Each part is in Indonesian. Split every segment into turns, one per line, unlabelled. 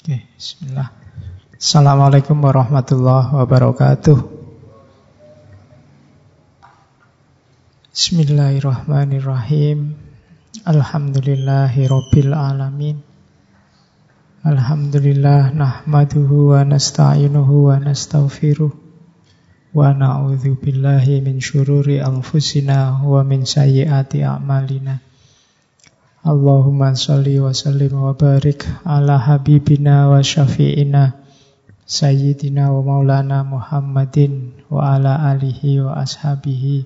Oke, bismillah. Assalamualaikum warahmatullahi wabarakatuh. Bismillahirrahmanirrahim. Alhamdulillahi rabbil alamin. Alhamdulillah nahmaduhu wa nasta'inuhu wa nastaghfiruh wa na'udzu billahi min syururi anfusina wa min sayyiati a'malina. Allahumma salli wa sallim wa barik ala habibina wa syafi'ina sayyidina wa maulana Muhammadin wa ala alihi wa ashabihi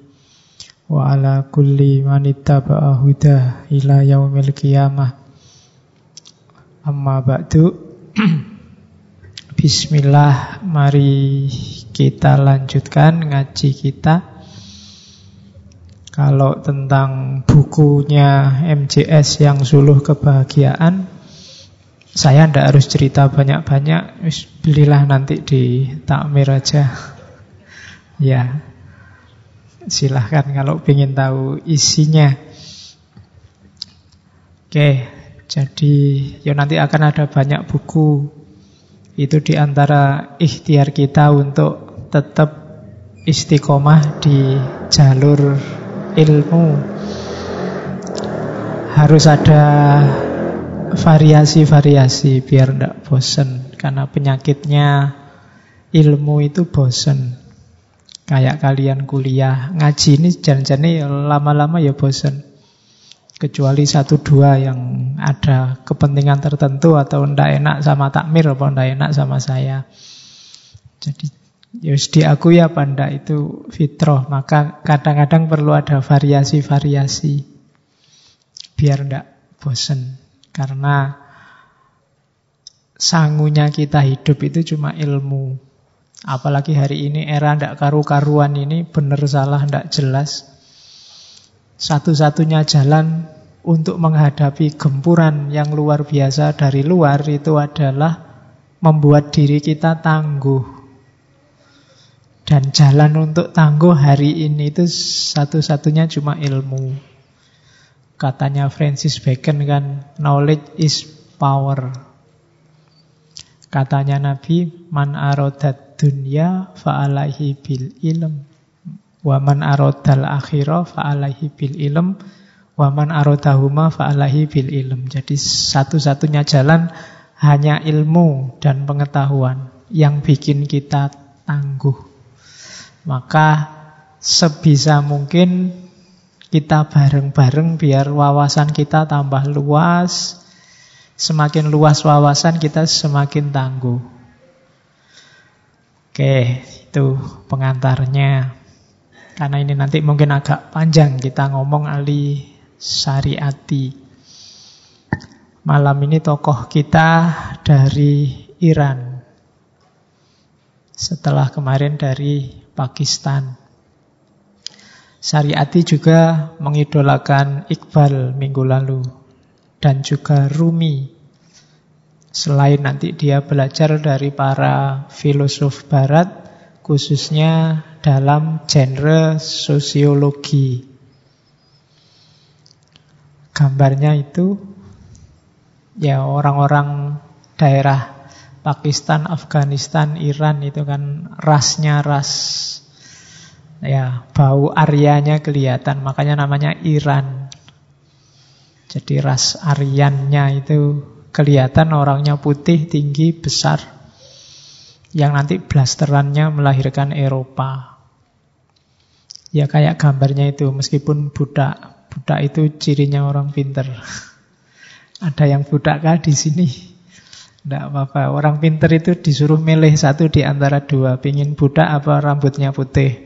wa ala kulli man ittaba'a huda ila yaumil qiyamah. Amma ba'du. Bismillah, mari kita lanjutkan ngaji kita. Kalau tentang bukunya MJS yang suluh kebahagiaan, saya tidak harus cerita banyak-banyak, belilah nanti di takmir aja. Ya, silahkan kalau ingin tahu isinya. Oke, jadi ya nanti akan ada banyak buku. Itu di antara ikhtiar kita untuk tetap istiqomah di jalur ilmu. Harus ada variasi-variasi biar tidak bosan. Karena penyakitnya ilmu itu bosan. Kayak kalian kuliah ngaji ini jangan-jangan lama-lama ya bosan. Kecuali satu dua yang ada kepentingan tertentu atau ndak enak sama takmir atau ndak enak sama saya. Jadi ya diakui apa ndak itu fitrah. Maka kadang-kadang perlu ada variasi-variasi biar ndak bosan. Karena sangunya kita hidup itu cuma ilmu. Apalagi hari ini era ndak karu-karuan ini benar salah ndak jelas. Satu-satunya jalan untuk menghadapi gempuran yang luar biasa dari luar itu adalah membuat diri kita tangguh. Dan jalan untuk tangguh hari ini itu satu-satunya cuma ilmu. Katanya Francis Bacon kan, knowledge is power. Katanya Nabi, man arodat dunya fa'alaihi bil ilm. Wa man arodal akhirah fa'alaihi bil ilm. Wa man arodahuma fa'alaihi bil ilm. Jadi satu-satunya jalan hanya ilmu dan pengetahuan yang bikin kita tangguh. Maka sebisa mungkin kita bareng-bareng biar wawasan kita tambah luas, Semakin luas wawasan kita semakin tangguh. Oke, itu pengantarnya. Karena ini nanti mungkin agak panjang kita ngomong ahli syariati. Malam ini tokoh kita dari Iran. Setelah kemarin dari Pakistan. Syariati juga mengidolakan Iqbal minggu lalu dan juga Rumi. Selain nanti dia belajar dari para filosof barat, khususnya dalam genre sosiologi. Gambarnya itu ya orang-orang daerah Pakistan, Afghanistan, Iran itu kan rasnya ras ya bau Aryanya kelihatan, makanya namanya Iran. Jadi ras Aryannya itu kelihatan orangnya putih, tinggi, besar. Yang nanti blasterannya melahirkan Eropa. Ya kayak gambarnya itu, meskipun budak. Budak itu cirinya orang pinter. Ada yang budak kah di sini? Tidak apa-apa. Orang pinter itu disuruh milih satu di antara dua. Pingin budak apa rambutnya putih.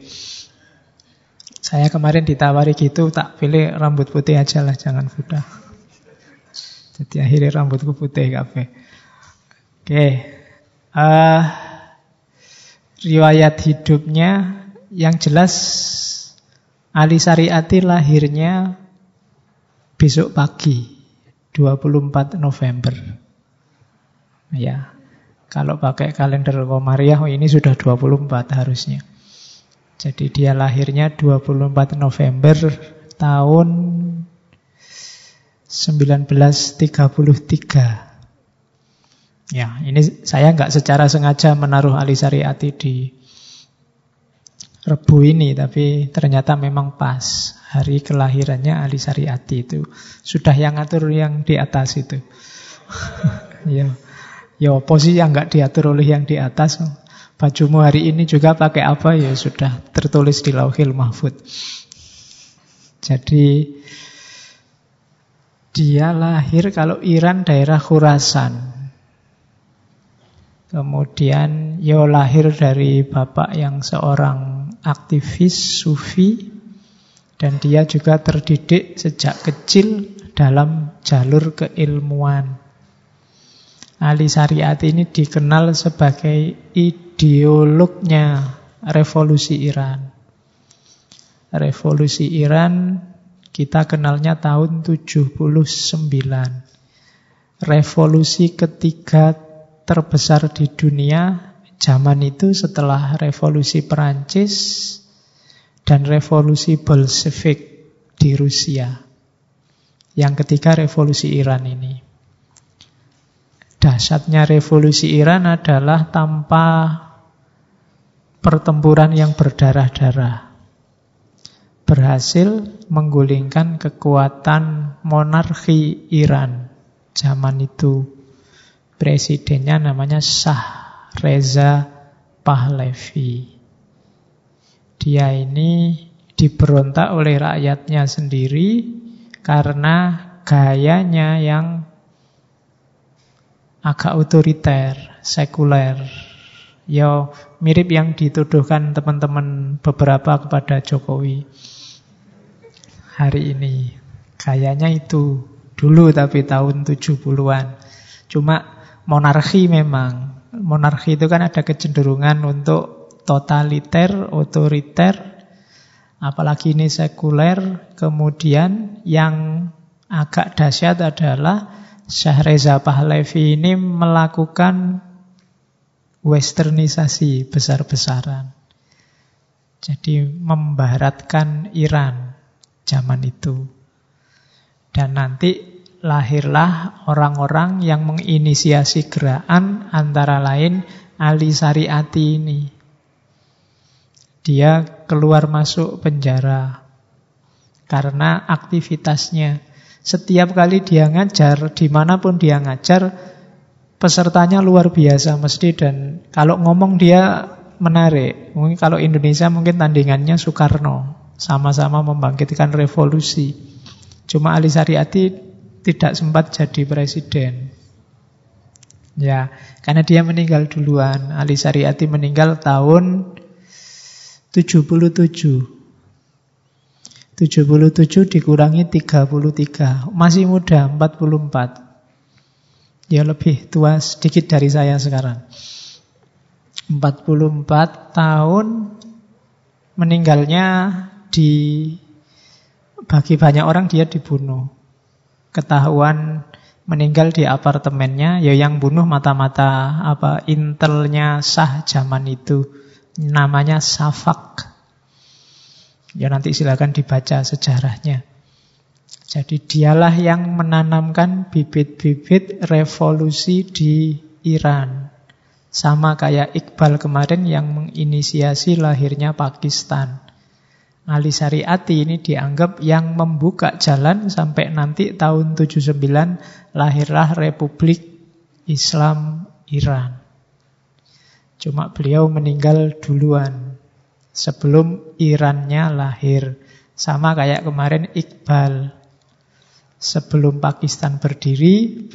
Saya kemarin ditawari gitu, tak pilih rambut putih aja lah, jangan budak. Jadi akhirnya rambutku putih kafe. Oke. Uh, riwayat hidupnya yang jelas Ali Sariati lahirnya besok pagi 24 November. Ya. Kalau pakai kalender Komariah ini sudah 24 harusnya. Jadi dia lahirnya 24 November tahun 1933. Ya, ini saya nggak secara sengaja menaruh Alisariati di Rebu ini, tapi ternyata memang pas hari kelahirannya Alisariati itu. Sudah yang ngatur yang di atas itu. ya, ya posisi yang nggak diatur oleh yang di atas. Bajumu hari ini juga pakai apa ya sudah tertulis di Lauhil Mahfud. Jadi dia lahir kalau Iran daerah Khurasan. Kemudian Yo lahir dari bapak yang seorang aktivis sufi dan dia juga terdidik sejak kecil dalam jalur keilmuan. Ali Syariat ini dikenal sebagai ideolognya revolusi Iran. Revolusi Iran kita kenalnya tahun 79. Revolusi ketiga terbesar di dunia zaman itu setelah revolusi Perancis dan revolusi Bolshevik di Rusia. Yang ketiga revolusi Iran ini. Dahsyatnya revolusi Iran adalah tanpa pertempuran yang berdarah-darah. Berhasil menggulingkan kekuatan monarki Iran zaman itu Presidennya namanya Shah Reza Pahlavi. Dia ini diberontak oleh rakyatnya sendiri karena gayanya yang agak otoriter, sekuler. Ya mirip yang dituduhkan teman-teman beberapa kepada Jokowi hari ini. Gayanya itu dulu tapi tahun 70-an. Cuma monarki memang. Monarki itu kan ada kecenderungan untuk totaliter, otoriter, apalagi ini sekuler. Kemudian yang agak dahsyat adalah Syah Reza Pahlavi ini melakukan westernisasi besar-besaran. Jadi membaratkan Iran zaman itu. Dan nanti lahirlah orang-orang yang menginisiasi gerakan antara lain Ali Sariati ini. Dia keluar masuk penjara karena aktivitasnya. Setiap kali dia ngajar, di mana pun dia ngajar, pesertanya luar biasa mesti dan kalau ngomong dia menarik. Mungkin kalau Indonesia mungkin tandingannya Soekarno, sama-sama membangkitkan revolusi. Cuma Ali Sariati tidak sempat jadi presiden. Ya, karena dia meninggal duluan. Ali Syariati meninggal tahun 77. 77 dikurangi 33. Masih muda, 44. Ya lebih tua sedikit dari saya sekarang. 44 tahun meninggalnya di bagi banyak orang dia dibunuh ketahuan meninggal di apartemennya, ya yang bunuh mata-mata apa intelnya sah zaman itu namanya Safak. Ya nanti silakan dibaca sejarahnya. Jadi dialah yang menanamkan bibit-bibit revolusi di Iran. Sama kayak Iqbal kemarin yang menginisiasi lahirnya Pakistan. Ali Syariati ini dianggap yang membuka jalan sampai nanti tahun 79 lahirlah Republik Islam Iran. Cuma beliau meninggal duluan sebelum Irannya lahir. Sama kayak kemarin Iqbal. Sebelum Pakistan berdiri,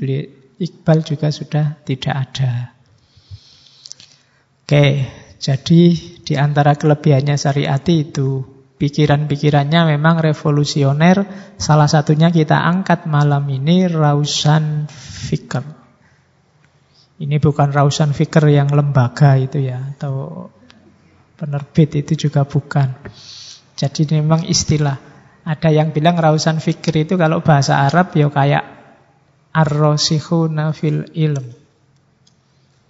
Iqbal juga sudah tidak ada. Oke, jadi di antara kelebihannya Syariati itu Pikiran-pikirannya memang revolusioner. Salah satunya kita angkat malam ini Rausan Fikr. Ini bukan Rausan Fikr yang lembaga itu ya, atau penerbit itu juga bukan. Jadi memang istilah. Ada yang bilang Rausan Fikr itu kalau bahasa Arab ya kayak Ar-Rosikhuna fil ilm.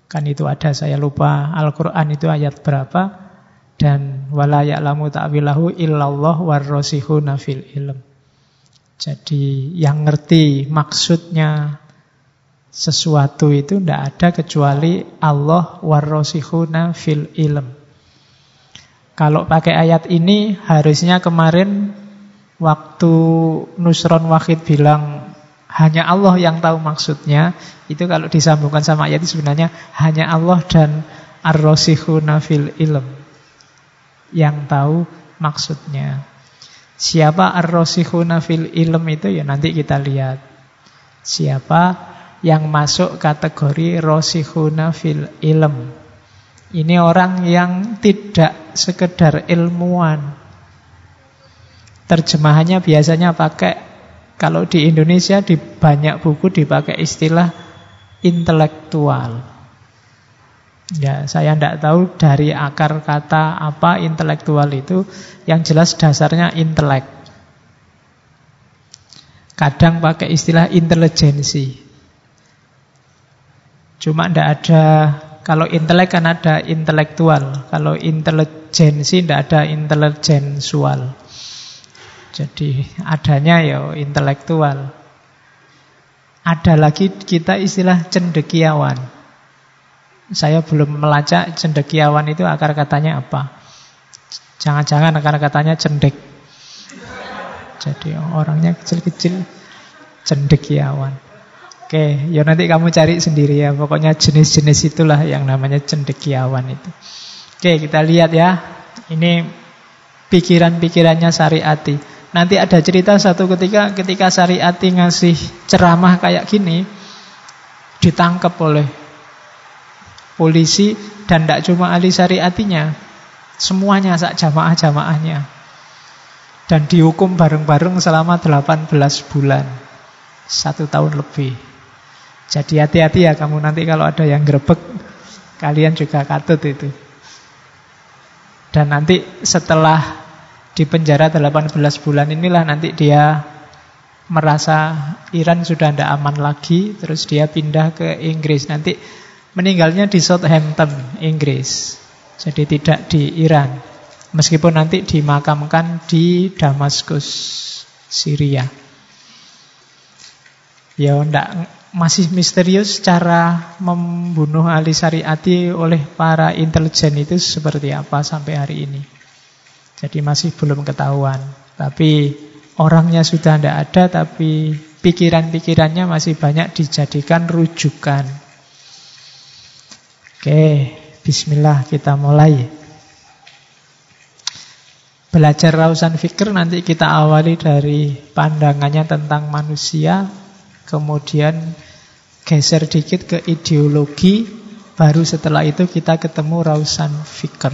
Kan itu ada, saya lupa Al-Quran itu ayat berapa. Dan wala ya'lamu ta'wilahu illallah warrosihuna fil ilm. Jadi yang ngerti maksudnya Sesuatu itu tidak ada kecuali Allah warrosihuna fil ilm. Kalau pakai ayat ini harusnya kemarin waktu Nusron Wahid bilang hanya Allah yang tahu maksudnya, itu kalau disambungkan sama ayat itu sebenarnya hanya Allah dan ar-rosihuna fil ilm yang tahu maksudnya. Siapa ar-rosihuna fil ilm itu ya nanti kita lihat. Siapa yang masuk kategori rosihuna fil ilm. Ini orang yang tidak sekedar ilmuwan. Terjemahannya biasanya pakai, kalau di Indonesia di banyak buku dipakai istilah intelektual. Ya, saya tidak tahu dari akar kata apa intelektual itu, yang jelas dasarnya intelek. Kadang pakai istilah intelijensi. Cuma tidak ada kalau intelek kan ada intelektual, kalau intelijensi tidak ada intelijensual. Jadi adanya ya intelektual. Ada lagi kita istilah cendekiawan. Saya belum melacak cendekiawan itu akar katanya apa. Jangan-jangan akar katanya cendek. Jadi orangnya kecil-kecil cendekiawan. Oke, ya nanti kamu cari sendiri ya. Pokoknya jenis-jenis itulah yang namanya cendekiawan itu. Oke, kita lihat ya. Ini pikiran-pikirannya Syariati. Nanti ada cerita satu ketika ketika Syariati ngasih ceramah kayak gini ditangkap oleh polisi dan tidak cuma ahli syariatinya, semuanya sak jamaah-jamaahnya. Dan dihukum bareng-bareng selama 18 bulan. Satu tahun lebih. Jadi hati-hati ya kamu nanti kalau ada yang grebek Kalian juga katut itu Dan nanti setelah di penjara 18 bulan inilah nanti dia merasa Iran sudah tidak aman lagi Terus dia pindah ke Inggris. Nanti meninggalnya di Southampton, Inggris. Jadi tidak di Iran. Meskipun nanti dimakamkan di Damaskus, Syria. Ya enggak masih misterius cara membunuh ahli syariati oleh para intelijen itu seperti apa sampai hari ini. Jadi masih belum ketahuan. Tapi orangnya sudah tidak ada, tapi pikiran-pikirannya masih banyak dijadikan rujukan. Oke, bismillah kita mulai. Belajar rausan fikir nanti kita awali dari pandangannya tentang manusia, kemudian geser dikit ke ideologi, baru setelah itu kita ketemu rausan fikir.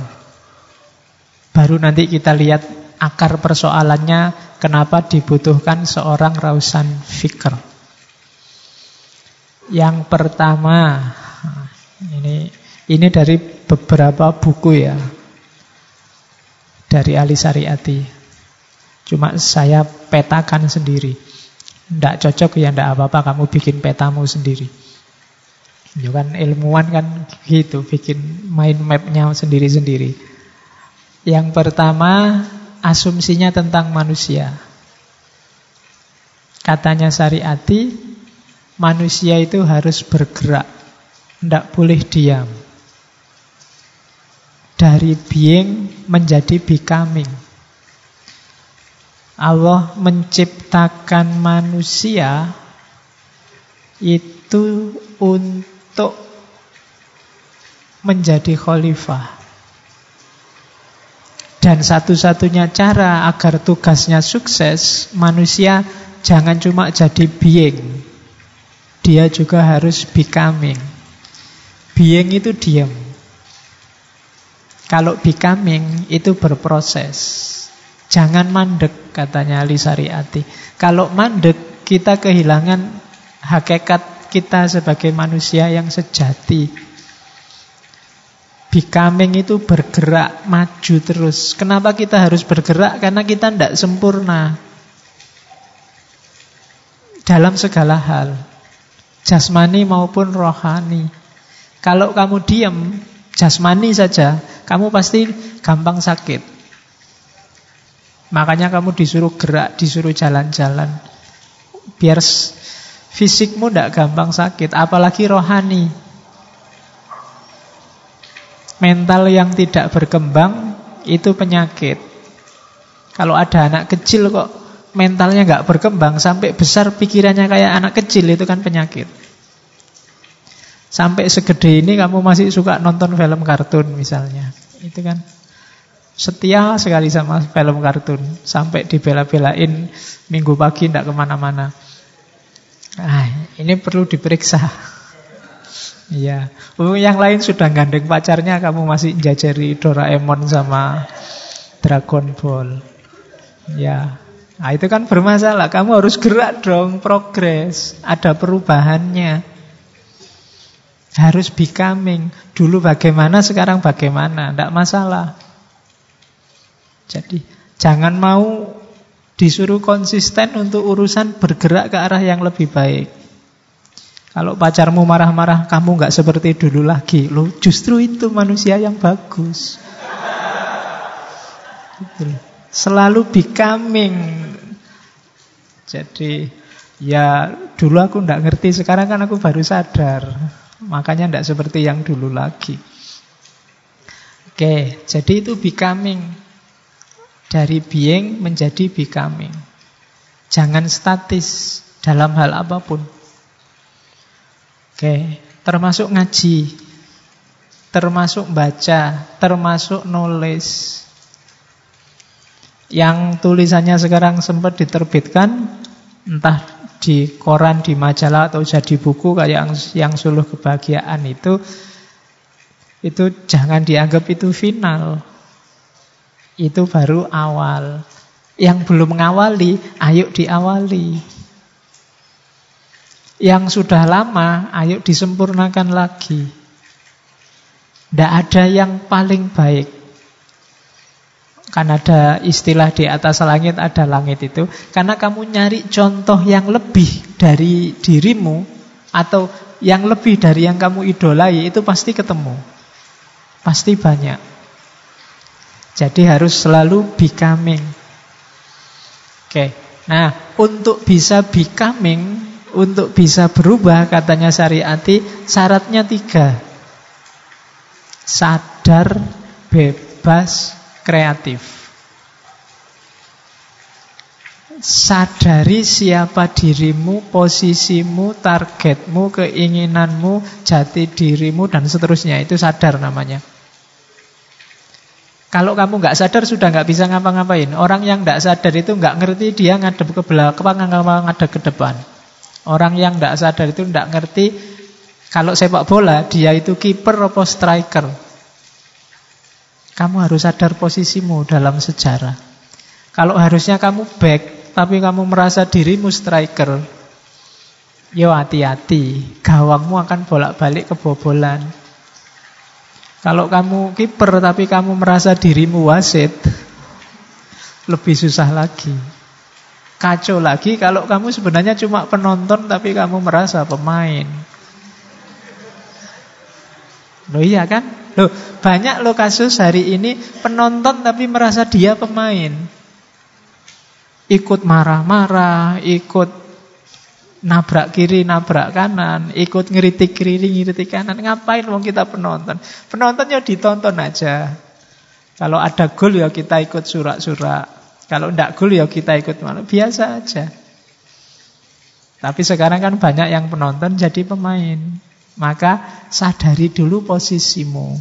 Baru nanti kita lihat akar persoalannya kenapa dibutuhkan seorang rausan fikir. Yang pertama, ini ini dari beberapa buku ya, dari Ali Syariati. Cuma saya petakan sendiri. Tidak cocok ya tidak apa-apa kamu bikin petamu sendiri. Ya kan ilmuwan kan gitu, bikin main mapnya sendiri-sendiri. Yang pertama asumsinya tentang manusia. Katanya Syariati, manusia itu harus bergerak, tidak boleh diam. Dari being menjadi becoming. Allah menciptakan manusia itu untuk menjadi khalifah. Dan satu-satunya cara agar tugasnya sukses, manusia jangan cuma jadi being. Dia juga harus becoming. Being itu diam. Kalau becoming itu berproses. Jangan mandek katanya Ali Sariati. Kalau mandek kita kehilangan hakikat kita sebagai manusia yang sejati. Becoming itu bergerak maju terus. Kenapa kita harus bergerak? Karena kita tidak sempurna dalam segala hal, jasmani maupun rohani. Kalau kamu diam, jasmani saja, kamu pasti gampang sakit. Makanya kamu disuruh gerak, disuruh jalan-jalan. Biar Fisikmu tidak gampang sakit, apalagi rohani. Mental yang tidak berkembang itu penyakit. Kalau ada anak kecil kok mentalnya nggak berkembang sampai besar pikirannya kayak anak kecil itu kan penyakit. Sampai segede ini kamu masih suka nonton film kartun misalnya, itu kan setia sekali sama film kartun sampai dibela-belain minggu pagi tidak ke mana-mana. Nah, ini perlu diperiksa. Iya, oh, yang lain sudah gandeng pacarnya, kamu masih jajari Doraemon sama Dragon Ball. Ya, nah itu kan bermasalah. Kamu harus gerak dong, progres, ada perubahannya. Harus becoming. Dulu bagaimana, sekarang bagaimana, tidak masalah. Jadi jangan mau disuruh konsisten untuk urusan bergerak ke arah yang lebih baik. Kalau pacarmu marah-marah, kamu nggak seperti dulu lagi. Lo justru itu manusia yang bagus. Gitu. Selalu becoming. Jadi ya dulu aku nggak ngerti, sekarang kan aku baru sadar. Makanya nggak seperti yang dulu lagi. Oke, jadi itu becoming. Dari being menjadi becoming. Jangan statis dalam hal apa pun. Oke, termasuk ngaji, termasuk baca, termasuk nulis. Yang tulisannya sekarang sempat diterbitkan, entah di koran, di majalah atau jadi buku kayak yang, yang suluh kebahagiaan itu, itu jangan dianggap itu final. Itu baru awal. Yang belum mengawali, ayo diawali. Yang sudah lama, ayo disempurnakan lagi. Tidak ada yang paling baik. Kan ada istilah di atas langit, ada langit itu. Karena kamu nyari contoh yang lebih dari dirimu, atau yang lebih dari yang kamu idolai, itu pasti ketemu. Pasti banyak. Jadi harus selalu becoming. Oke. Nah, untuk bisa becoming, untuk bisa berubah katanya syariati, syaratnya tiga. Sadar, bebas, kreatif. Sadari siapa dirimu, posisimu, targetmu, keinginanmu, jati dirimu, dan seterusnya. Itu sadar namanya. Kalau kamu nggak sadar sudah nggak bisa ngapa-ngapain. Orang yang nggak sadar itu nggak ngerti dia ngadep ke belakang, ngadep ke depan. Orang yang nggak sadar itu nggak ngerti kalau sepak bola dia itu kiper atau striker. Kamu harus sadar posisimu dalam sejarah. Kalau harusnya kamu back, tapi kamu merasa dirimu striker, yo hati-hati, gawangmu akan bolak-balik kebobolan. Kalau kamu kiper tapi kamu merasa dirimu wasit, lebih susah lagi. Kacau lagi kalau kamu sebenarnya cuma penonton tapi kamu merasa pemain. Loh iya kan? Loh, banyak lo kasus hari ini penonton tapi merasa dia pemain. Ikut marah-marah, ikut nabrak kiri, nabrak kanan, ikut ngeritik kiri, ngeritik kanan. Ngapain mau kita penonton? Penontonnya ditonton aja. Kalau ada gol ya kita ikut surak-surak. Kalau tidak gol ya kita ikut malu. Biasa aja. Tapi sekarang kan banyak yang penonton jadi pemain. Maka sadari dulu posisimu.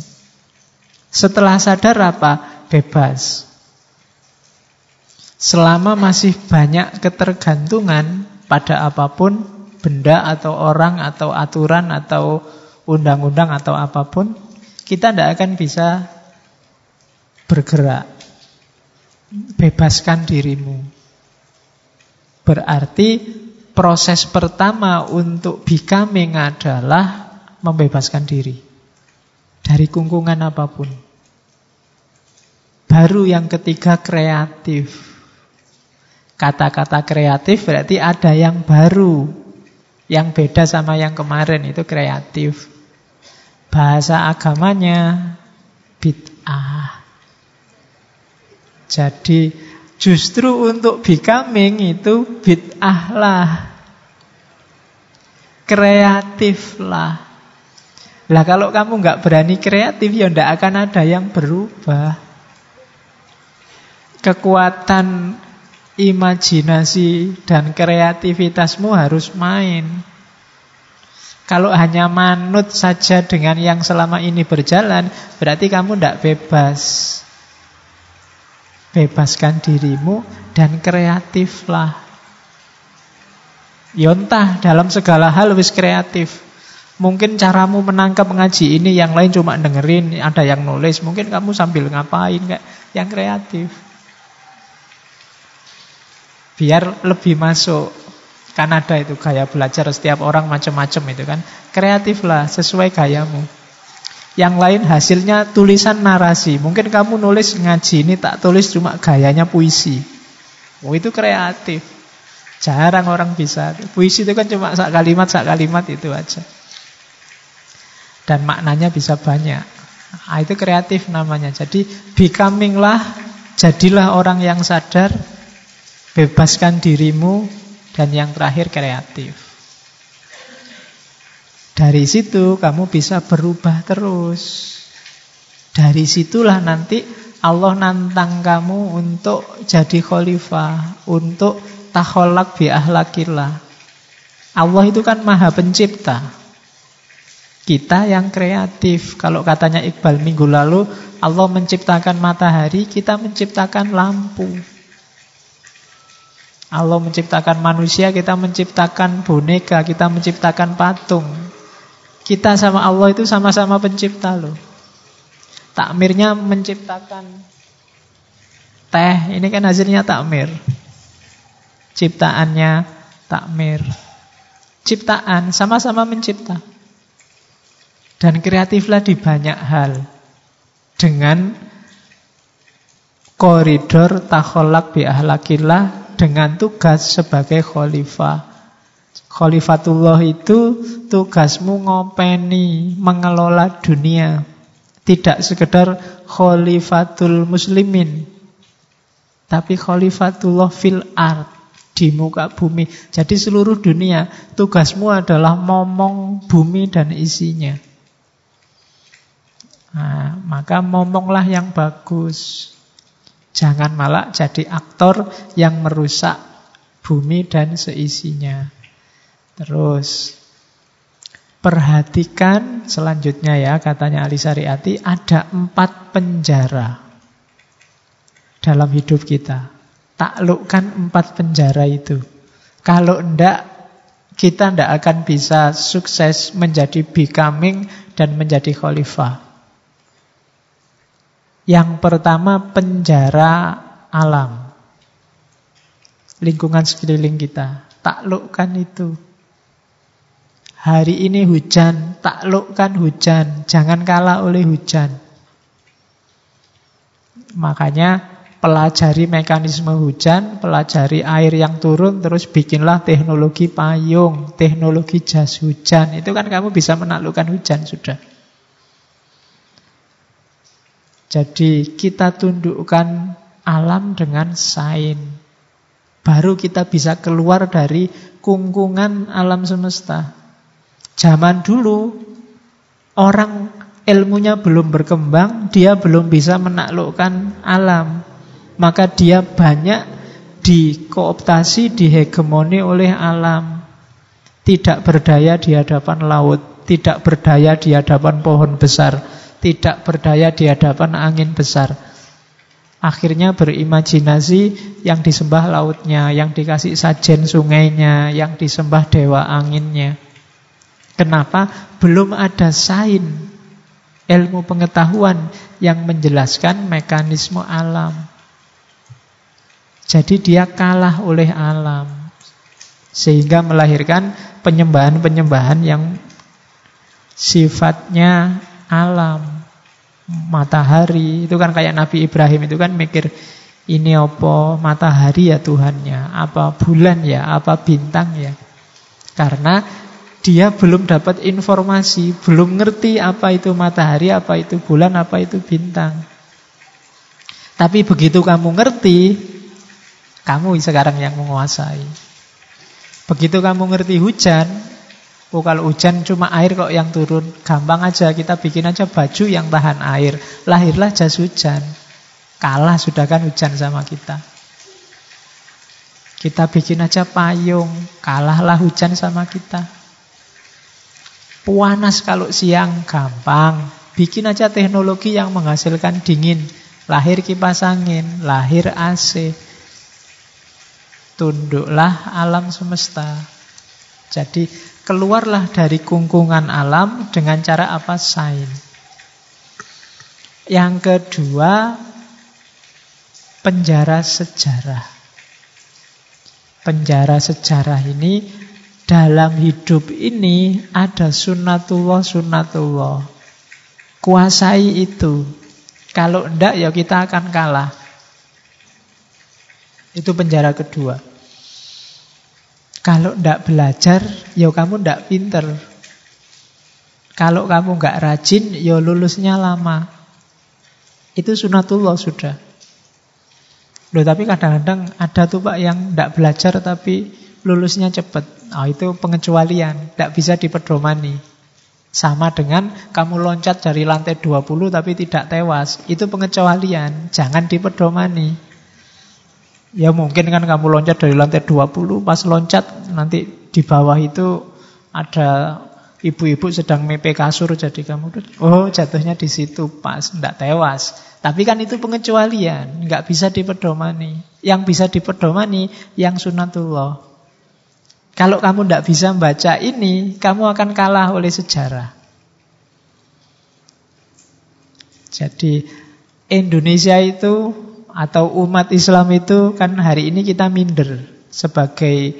Setelah sadar apa? Bebas. Selama masih banyak ketergantungan, pada apa pun, benda atau orang atau aturan atau undang-undang atau apa pun, kita tidak akan bisa bergerak. Bebaskan dirimu. Berarti proses pertama untuk becoming adalah membebaskan diri dari kungkungan apa pun. Baru yang ketiga kreatif. Kata-kata kreatif berarti ada yang baru Yang beda sama yang kemarin itu kreatif Bahasa agamanya bid'ah Jadi justru untuk becoming itu bid'ah lah Kreatiflah. Lah kalau kamu nggak berani kreatif ya ndak akan ada yang berubah. Kekuatan imajinasi dan kreativitasmu harus main. Kalau hanya manut saja dengan yang selama ini berjalan, berarti kamu tidak bebas. Bebaskan dirimu dan kreatiflah. Yontah dalam segala hal wis kreatif. Mungkin caramu menangkap mengaji ini yang lain cuma dengerin, ada yang nulis, mungkin kamu sambil ngapain kayak yang kreatif. Biar lebih masuk Kan ada itu gaya belajar setiap orang macam-macam itu kan. Kreatif lah sesuai gayamu. Yang lain hasilnya tulisan narasi. Mungkin kamu nulis ngaji ini tak tulis cuma gayanya puisi. Oh itu kreatif. Jarang orang bisa. Puisi itu kan cuma sak kalimat sak kalimat itu aja. Dan maknanya bisa banyak. Nah, itu kreatif namanya. Jadi becoming lah, jadilah orang yang sadar, bebaskan dirimu dan yang terakhir kreatif. Dari situ kamu bisa berubah terus. Dari situlah nanti Allah nantang kamu untuk jadi khalifah, untuk taholak bi ahlakillah. Allah itu kan maha pencipta. Kita yang kreatif. Kalau katanya Iqbal minggu lalu, Allah menciptakan matahari, kita menciptakan lampu. Allah menciptakan manusia, kita menciptakan boneka, kita menciptakan patung. Kita sama Allah itu sama-sama pencipta loh. Takmirnya menciptakan teh, ini kan hasilnya takmir. Ciptaannya takmir. Ciptaan sama-sama mencipta. Dan kreatiflah di banyak hal. Dengan koridor takholak bi ahlakillah dengan tugas sebagai khalifah. Khalifatullah itu tugasmu ngopeni, mengelola dunia. Tidak sekedar khalifatul muslimin. Tapi khalifatullah fil art di muka bumi. Jadi seluruh dunia tugasmu adalah momong bumi dan isinya. Nah, maka momonglah yang bagus. Jangan malah jadi aktor yang merusak bumi dan seisinya. Terus perhatikan selanjutnya ya katanya Ali Sariati ada empat penjara dalam hidup kita. Taklukkan empat penjara itu. Kalau enggak kita enggak akan bisa sukses menjadi becoming dan menjadi khalifah. Yang pertama penjara alam. Lingkungan sekeliling kita. Taklukkan itu. Hari ini hujan, taklukkan hujan. Jangan kalah oleh hujan. Makanya pelajari mekanisme hujan, pelajari air yang turun, terus bikinlah teknologi payung, teknologi jas hujan. Itu kan kamu bisa menaklukkan hujan sudah. Jadi kita tundukkan alam dengan sain. Baru kita bisa keluar dari kungkungan alam semesta. Zaman dulu orang ilmunya belum berkembang, dia belum bisa menaklukkan alam. Maka dia banyak dikooptasi, dihegemoni oleh alam. Tidak berdaya di hadapan laut, tidak berdaya di hadapan pohon besar tidak berdaya di hadapan angin besar. Akhirnya berimajinasi yang disembah lautnya, yang dikasih sajen sungainya, yang disembah dewa anginnya. Kenapa? Belum ada sain ilmu pengetahuan yang menjelaskan mekanisme alam. Jadi dia kalah oleh alam. Sehingga melahirkan penyembahan-penyembahan yang sifatnya alam, matahari. Itu kan kayak Nabi Ibrahim itu kan mikir ini apa matahari ya Tuhannya, apa bulan ya, apa bintang ya. Karena dia belum dapat informasi, belum ngerti apa itu matahari, apa itu bulan, apa itu bintang. Tapi begitu kamu ngerti, kamu sekarang yang menguasai. Begitu kamu ngerti hujan, Oh kalau hujan cuma air kok yang turun. Gampang aja kita bikin aja baju yang tahan air. Lahirlah jas hujan. Kalah sudah kan hujan sama kita. Kita bikin aja payung. Kalahlah hujan sama kita. Puanas kalau siang gampang. Bikin aja teknologi yang menghasilkan dingin. Lahir kipas angin, lahir AC. Tunduklah alam semesta. Jadi keluarlah dari kungkungan alam dengan cara apa? Sain. Yang kedua, penjara sejarah. Penjara sejarah ini dalam hidup ini ada sunatullah sunatullah. Kuasai itu. Kalau enggak ya kita akan kalah. Itu penjara kedua. Kalau ndak belajar, ya kamu ndak pinter. Kalau kamu nggak rajin, ya lulusnya lama. Itu sunatullah sudah. Loh, tapi kadang-kadang ada tuh Pak yang ndak belajar tapi lulusnya cepat. Oh, itu pengecualian, ndak bisa dipedomani. Sama dengan kamu loncat dari lantai 20 tapi tidak tewas. Itu pengecualian, jangan dipedomani. Ya mungkin kan kamu loncat dari lantai 20, pas loncat nanti di bawah itu ada ibu-ibu sedang mepe kasur jadi kamu oh jatuhnya di situ pas tidak tewas. Tapi kan itu pengecualian, nggak bisa dipedomani. Yang bisa dipedomani yang sunatullah. Kalau kamu tidak bisa membaca ini, kamu akan kalah oleh sejarah. Jadi Indonesia itu atau umat Islam itu kan hari ini kita minder sebagai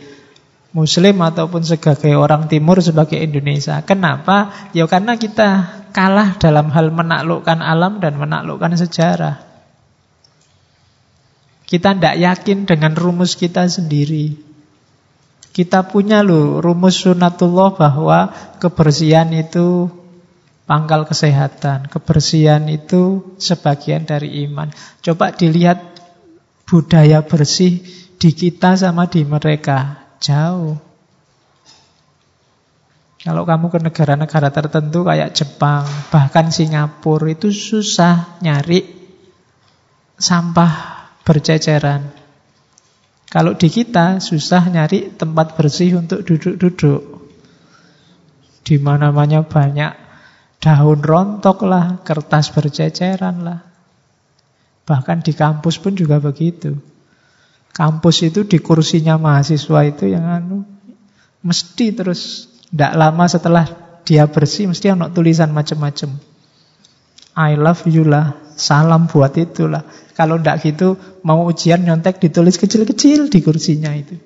Muslim ataupun sebagai orang Timur sebagai Indonesia. Kenapa? Ya karena kita kalah dalam hal menaklukkan alam dan menaklukkan sejarah. Kita tidak yakin dengan rumus kita sendiri. Kita punya loh rumus sunatullah bahwa kebersihan itu pangkal kesehatan. Kebersihan itu sebagian dari iman. Coba dilihat budaya bersih di kita sama di mereka. Jauh. Kalau kamu ke negara-negara tertentu kayak Jepang, bahkan Singapura itu susah nyari sampah berceceran. Kalau di kita susah nyari tempat bersih untuk duduk-duduk. Di mana-mana banyak Daun rontok lah, kertas berceceran lah. Bahkan di kampus pun juga begitu. Kampus itu di kursinya mahasiswa itu yang anu mesti terus tidak lama setelah dia bersih mesti ada tulisan macam-macam. I love you lah, salam buat itulah. Kalau tidak gitu mau ujian nyontek ditulis kecil-kecil di kursinya itu.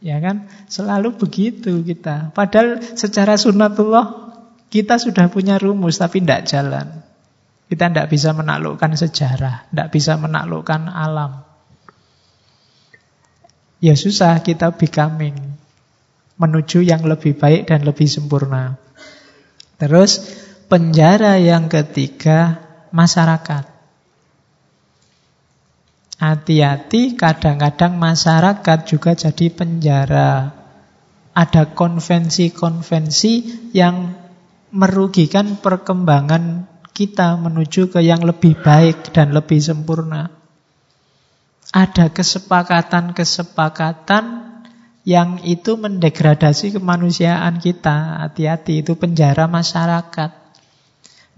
Ya kan? Selalu begitu kita. Padahal secara sunnatullah kita sudah punya rumus tapi tidak jalan. Kita tidak bisa menaklukkan sejarah, tidak bisa menaklukkan alam. Ya susah kita becoming menuju yang lebih baik dan lebih sempurna. Terus penjara yang ketiga masyarakat. Hati-hati kadang-kadang masyarakat juga jadi penjara. Ada konvensi-konvensi yang merugikan perkembangan kita menuju ke yang lebih baik dan lebih sempurna. Ada kesepakatan-kesepakatan yang itu mendegradasi kemanusiaan kita. Hati-hati, itu penjara masyarakat.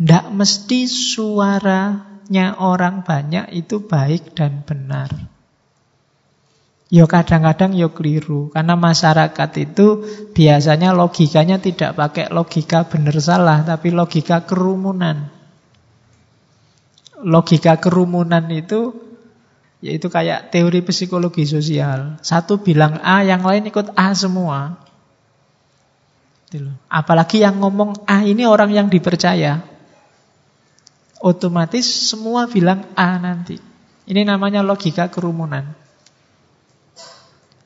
Tidak mesti suaranya orang banyak itu baik dan benar. Yo kadang-kadang yo keliru karena masyarakat itu biasanya logikanya tidak pakai logika benar salah tapi logika kerumunan. Logika kerumunan itu yaitu kayak teori psikologi sosial. Satu bilang A, yang lain ikut A semua. Gitu Apalagi yang ngomong A ini orang yang dipercaya. Otomatis semua bilang A nanti. Ini namanya logika kerumunan.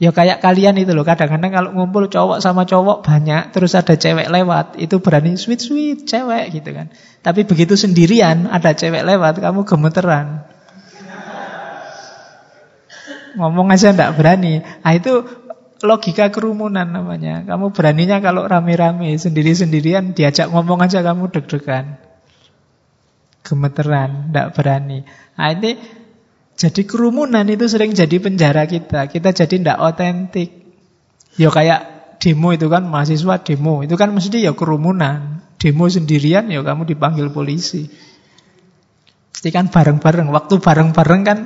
Ya kayak kalian itu loh, kadang-kadang kalau ngumpul cowok sama cowok banyak, terus ada cewek lewat, itu berani sweet-sweet cewek gitu kan. Tapi begitu sendirian, ada cewek lewat, kamu gemeteran. Ngomong aja ndak berani. Nah itu logika kerumunan namanya. Kamu beraninya kalau rame-rame, sendiri-sendirian, diajak ngomong aja kamu deg-degan. Gemeteran, tidak berani. Nah ini jadi kerumunan itu sering jadi penjara kita. Kita jadi tidak otentik. Ya kayak demo itu kan, mahasiswa demo. Itu kan mesti ya kerumunan. Demo sendirian ya kamu dipanggil polisi. Pasti kan bareng-bareng. Waktu bareng-bareng kan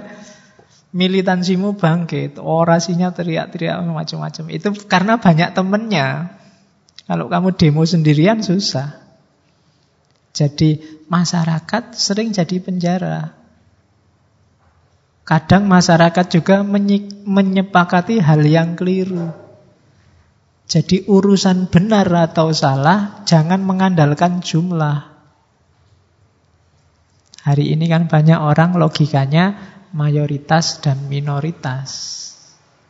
militansimu bangkit, orasinya teriak-teriak macam-macam. Itu karena banyak temennya. Kalau kamu demo sendirian susah. Jadi masyarakat sering jadi penjara. Kadang masyarakat juga menyepakati hal yang keliru. Jadi urusan benar atau salah jangan mengandalkan jumlah. Hari ini kan banyak orang logikanya mayoritas dan minoritas.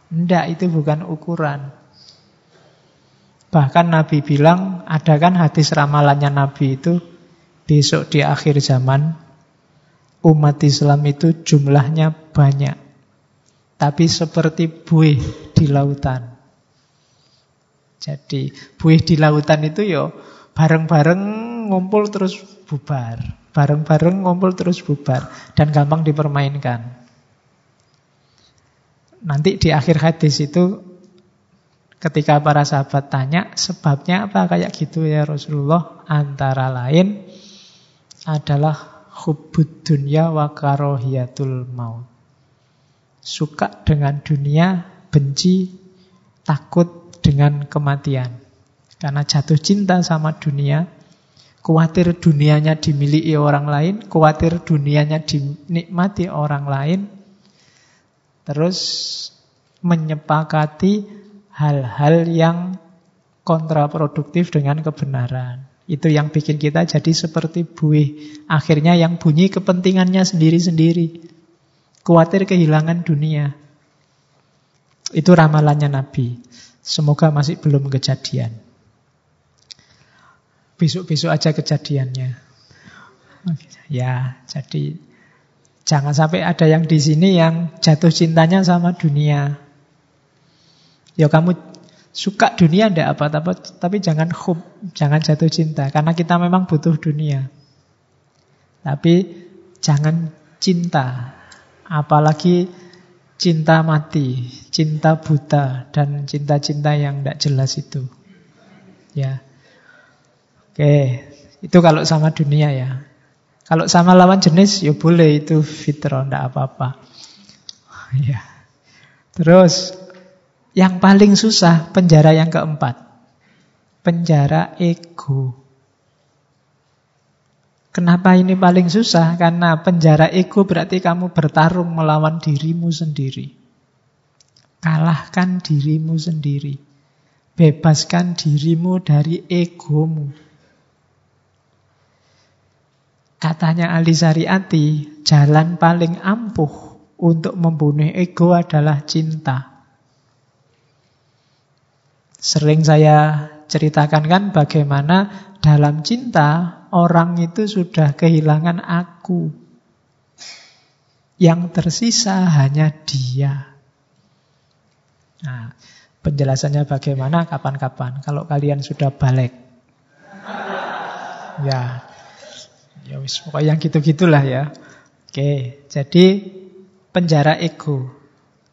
Tidak, itu bukan ukuran. Bahkan Nabi bilang, ada kan hadis ramalannya Nabi itu, besok di akhir zaman, umat Islam itu jumlahnya banyak. Tapi seperti buih di lautan. Jadi buih di lautan itu yo bareng-bareng ngumpul terus bubar. Bareng-bareng ngumpul terus bubar dan gampang dipermainkan. Nanti di akhir hadis itu ketika para sahabat tanya sebabnya apa kayak gitu ya Rasulullah antara lain adalah hubbud dunya wa karohiyatul maut. Suka dengan dunia, benci, takut dengan kematian. Karena jatuh cinta sama dunia, Khawatir dunianya dimiliki orang lain, khawatir dunianya dinikmati orang lain. Terus menyepakati hal-hal yang kontraproduktif dengan kebenaran. Itu yang bikin kita jadi seperti buih. Akhirnya yang bunyi kepentingannya sendiri-sendiri. Khawatir kehilangan dunia. Itu ramalannya Nabi. Semoga masih belum kejadian. Besok-besok aja kejadiannya. Ya, jadi jangan sampai ada yang di sini yang jatuh cintanya sama dunia. Ya kamu suka dunia ndak apa-apa, tapi jangan hub, jangan jatuh cinta karena kita memang butuh dunia. Tapi jangan cinta, apalagi cinta mati, cinta buta dan cinta-cinta yang tidak jelas itu. Ya. Oke, itu kalau sama dunia ya. Kalau sama lawan jenis ya boleh itu fitrah, tidak apa-apa. Ya. Terus yang paling susah penjara yang keempat. Penjara ego. Kenapa ini paling susah? Karena penjara ego berarti kamu bertarung melawan dirimu sendiri. Kalahkan dirimu sendiri. Bebaskan dirimu dari egomu. Katanya Ali Sariati, jalan paling ampuh untuk membunuh ego adalah cinta. Sering saya ceritakan kan bagaimana dalam cinta orang itu sudah kehilangan aku. Yang tersisa hanya dia. Nah, penjelasannya bagaimana kapan-kapan kalau kalian sudah balik. Ya, Ya wis pokoknya yang gitu-gitulah ya. Oke, jadi penjara ego.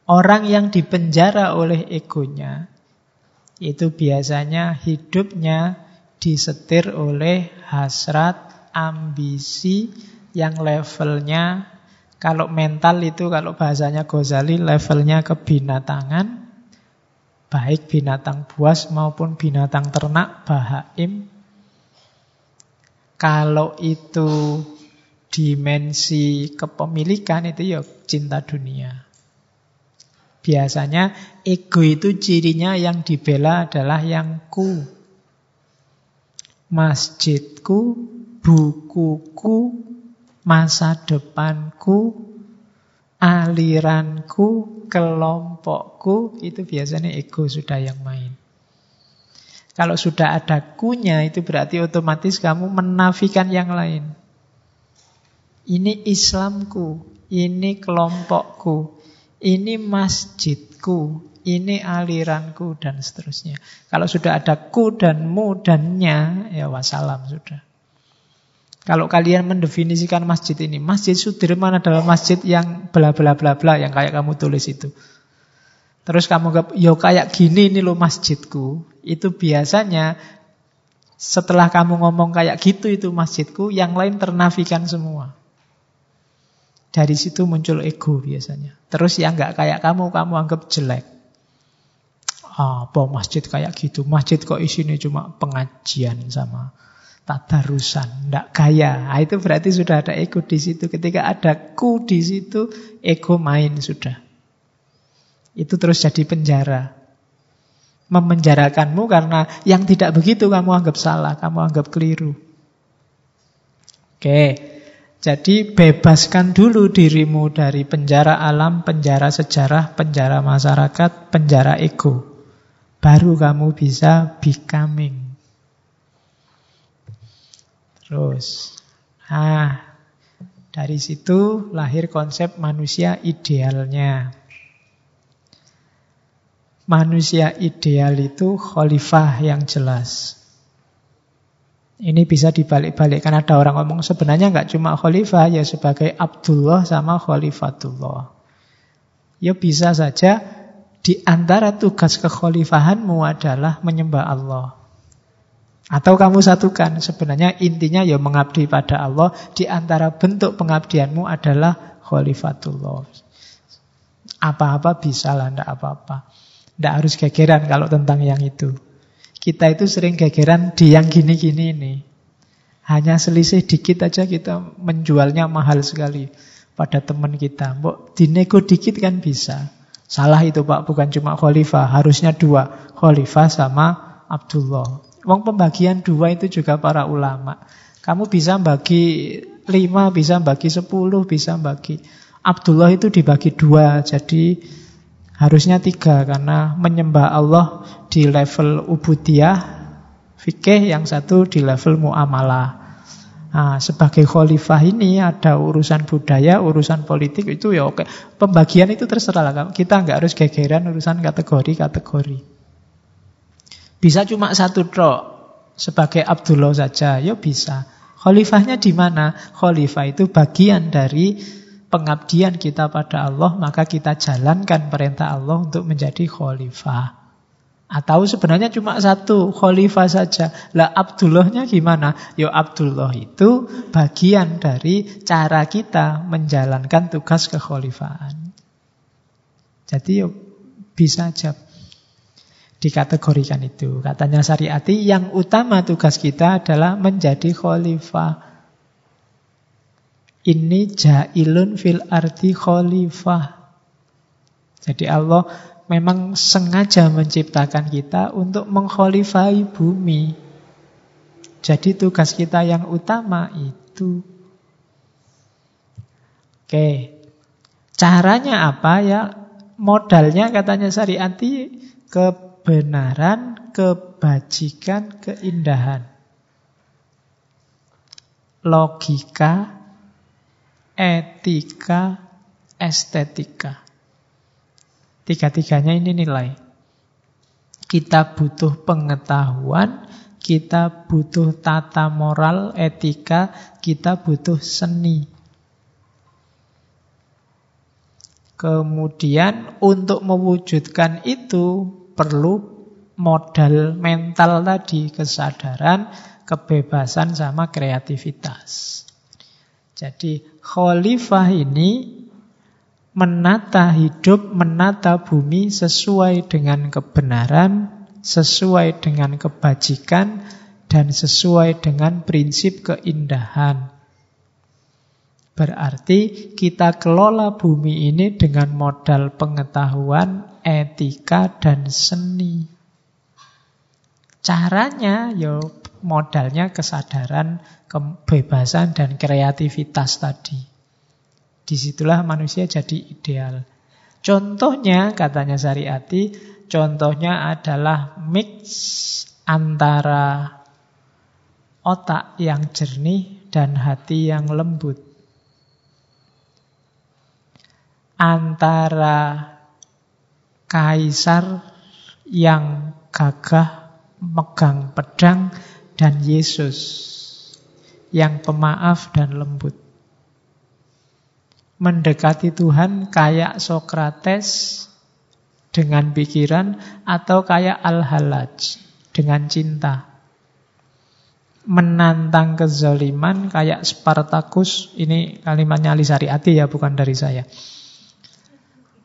Orang yang dipenjara oleh egonya itu biasanya hidupnya disetir oleh hasrat, ambisi yang levelnya kalau mental itu kalau bahasanya Ghazali levelnya kebinatangan baik binatang buas maupun binatang ternak bahaim kalau itu dimensi kepemilikan itu ya cinta dunia. Biasanya ego itu cirinya yang dibela adalah yang ku. Masjidku, bukuku, masa depanku, aliranku, kelompokku, itu biasanya ego sudah yang main. Kalau sudah ada kunya itu berarti otomatis kamu menafikan yang lain. Ini Islamku, ini kelompokku, ini masjidku. ini aliranku dan seterusnya. Kalau sudah ada ku dan mu dan nya, ya wassalam sudah. Kalau kalian mendefinisikan masjid ini, Masjid Sudirman adalah masjid yang bla bla bla bla yang kayak kamu tulis itu. Terus kamu gak, yo kayak gini ini lo masjidku. Itu biasanya setelah kamu ngomong kayak gitu itu masjidku, yang lain ternafikan semua. Dari situ muncul ego biasanya. Terus yang nggak kayak kamu, kamu anggap jelek. Apa masjid kayak gitu? Masjid kok isinya cuma pengajian sama tadarusan, tidak kaya. Nah, itu berarti sudah ada ego di situ. Ketika ada ku di situ, ego main sudah. Itu terus jadi penjara. Memenjarakanmu karena yang tidak begitu kamu anggap salah, kamu anggap keliru. Oke, jadi bebaskan dulu dirimu dari penjara alam, penjara sejarah, penjara masyarakat, penjara ego. Baru kamu bisa becoming. Terus, ah, dari situ lahir konsep manusia idealnya. Manusia ideal itu khalifah yang jelas. Ini bisa dibalik-balikkan. Ada orang ngomong sebenarnya nggak cuma khalifah, ya sebagai Abdullah sama khalifatullah. Ya bisa saja di antara tugas kekhalifahanmu adalah menyembah Allah. Atau kamu satukan, sebenarnya intinya ya mengabdi pada Allah, di antara bentuk pengabdianmu adalah khalifatullah. Apa-apa bisa lah, tidak apa-apa. Tidak harus gegeran kalau tentang yang itu. Kita itu sering gegeran di yang gini-gini ini. Hanya selisih dikit aja kita menjualnya mahal sekali pada teman kita. Mbok dinego dikit kan bisa. Salah itu Pak, bukan cuma khalifah, harusnya dua. Khalifah sama Abdullah. Wong pembagian dua itu juga para ulama. Kamu bisa bagi lima, bisa bagi sepuluh, bisa bagi. Abdullah itu dibagi dua, jadi harusnya tiga karena menyembah Allah di level ubudiyah, fikih, yang satu di level muamalah. Nah, sebagai khalifah ini ada urusan budaya, urusan politik itu ya oke. Pembagian itu terserah lah. Kita nggak harus gegeran urusan kategori-kategori. Bisa cuma satu trok sebagai Abdullah saja, ya bisa. Khalifahnya di mana? Khalifah itu bagian dari pengabdian kita pada Allah, maka kita jalankan perintah Allah untuk menjadi khalifah. Atau sebenarnya cuma satu khalifah saja. Lah Abdullahnya gimana? Ya Abdullah itu bagian dari cara kita menjalankan tugas kekhalifahan. Jadi ya bisa aja dikategorikan itu. Katanya Syariati, yang utama tugas kita adalah menjadi khalifah. Ini jailun fil arti khalifah. Jadi Allah memang sengaja menciptakan kita untuk mengkhalifai bumi. Jadi tugas kita yang utama itu. Oke. Caranya apa ya? Modalnya katanya Syariati ke kebenaran, kebajikan, keindahan. Logika, etika, estetika. Tiga-tiganya ini nilai. Kita butuh pengetahuan, kita butuh tata moral, etika, kita butuh seni. Kemudian untuk mewujudkan itu perlu modal mental tadi, kesadaran, kebebasan sama kreativitas. Jadi khalifah ini menata hidup, menata bumi sesuai dengan kebenaran, sesuai dengan kebajikan, dan sesuai dengan prinsip keindahan. Berarti kita kelola bumi ini dengan modal pengetahuan, etika, dan seni. Caranya ya modalnya kesadaran, kebebasan, dan kreativitas tadi. Di situlah manusia jadi ideal. Contohnya, katanya Syariati, contohnya adalah mix antara otak yang jernih dan hati yang lembut. antara kaisar yang gagah megang pedang dan Yesus yang pemaaf dan lembut. Mendekati Tuhan kayak Sokrates dengan pikiran atau kayak Al-Halaj dengan cinta. Menantang kezaliman kayak Spartacus, ini kalimatnya Ali Sariati ya, bukan dari saya.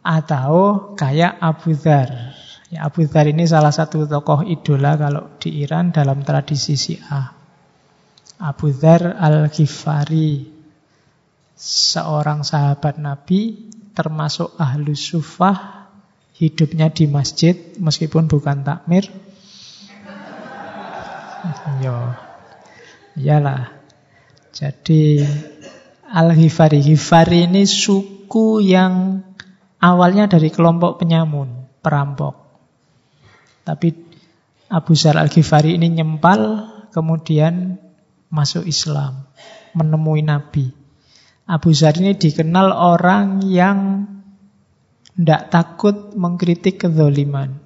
Atau kayak Abu Dhar. Ya, Abu Dhar ini salah satu tokoh idola kalau di Iran dalam tradisi Syiah. Abu Dhar Al-Ghifari, seorang sahabat Nabi, termasuk ahlu sufah, hidupnya di masjid meskipun bukan takmir. Yo. Iyalah. Jadi Al-Ghifari. Ghifari ini suku yang awalnya dari kelompok penyamun, perampok. Tapi Abu Zar Al-Ghifari ini nyempal, kemudian masuk Islam, menemui Nabi. Abu Zar ini dikenal orang yang tidak takut mengkritik kezoliman.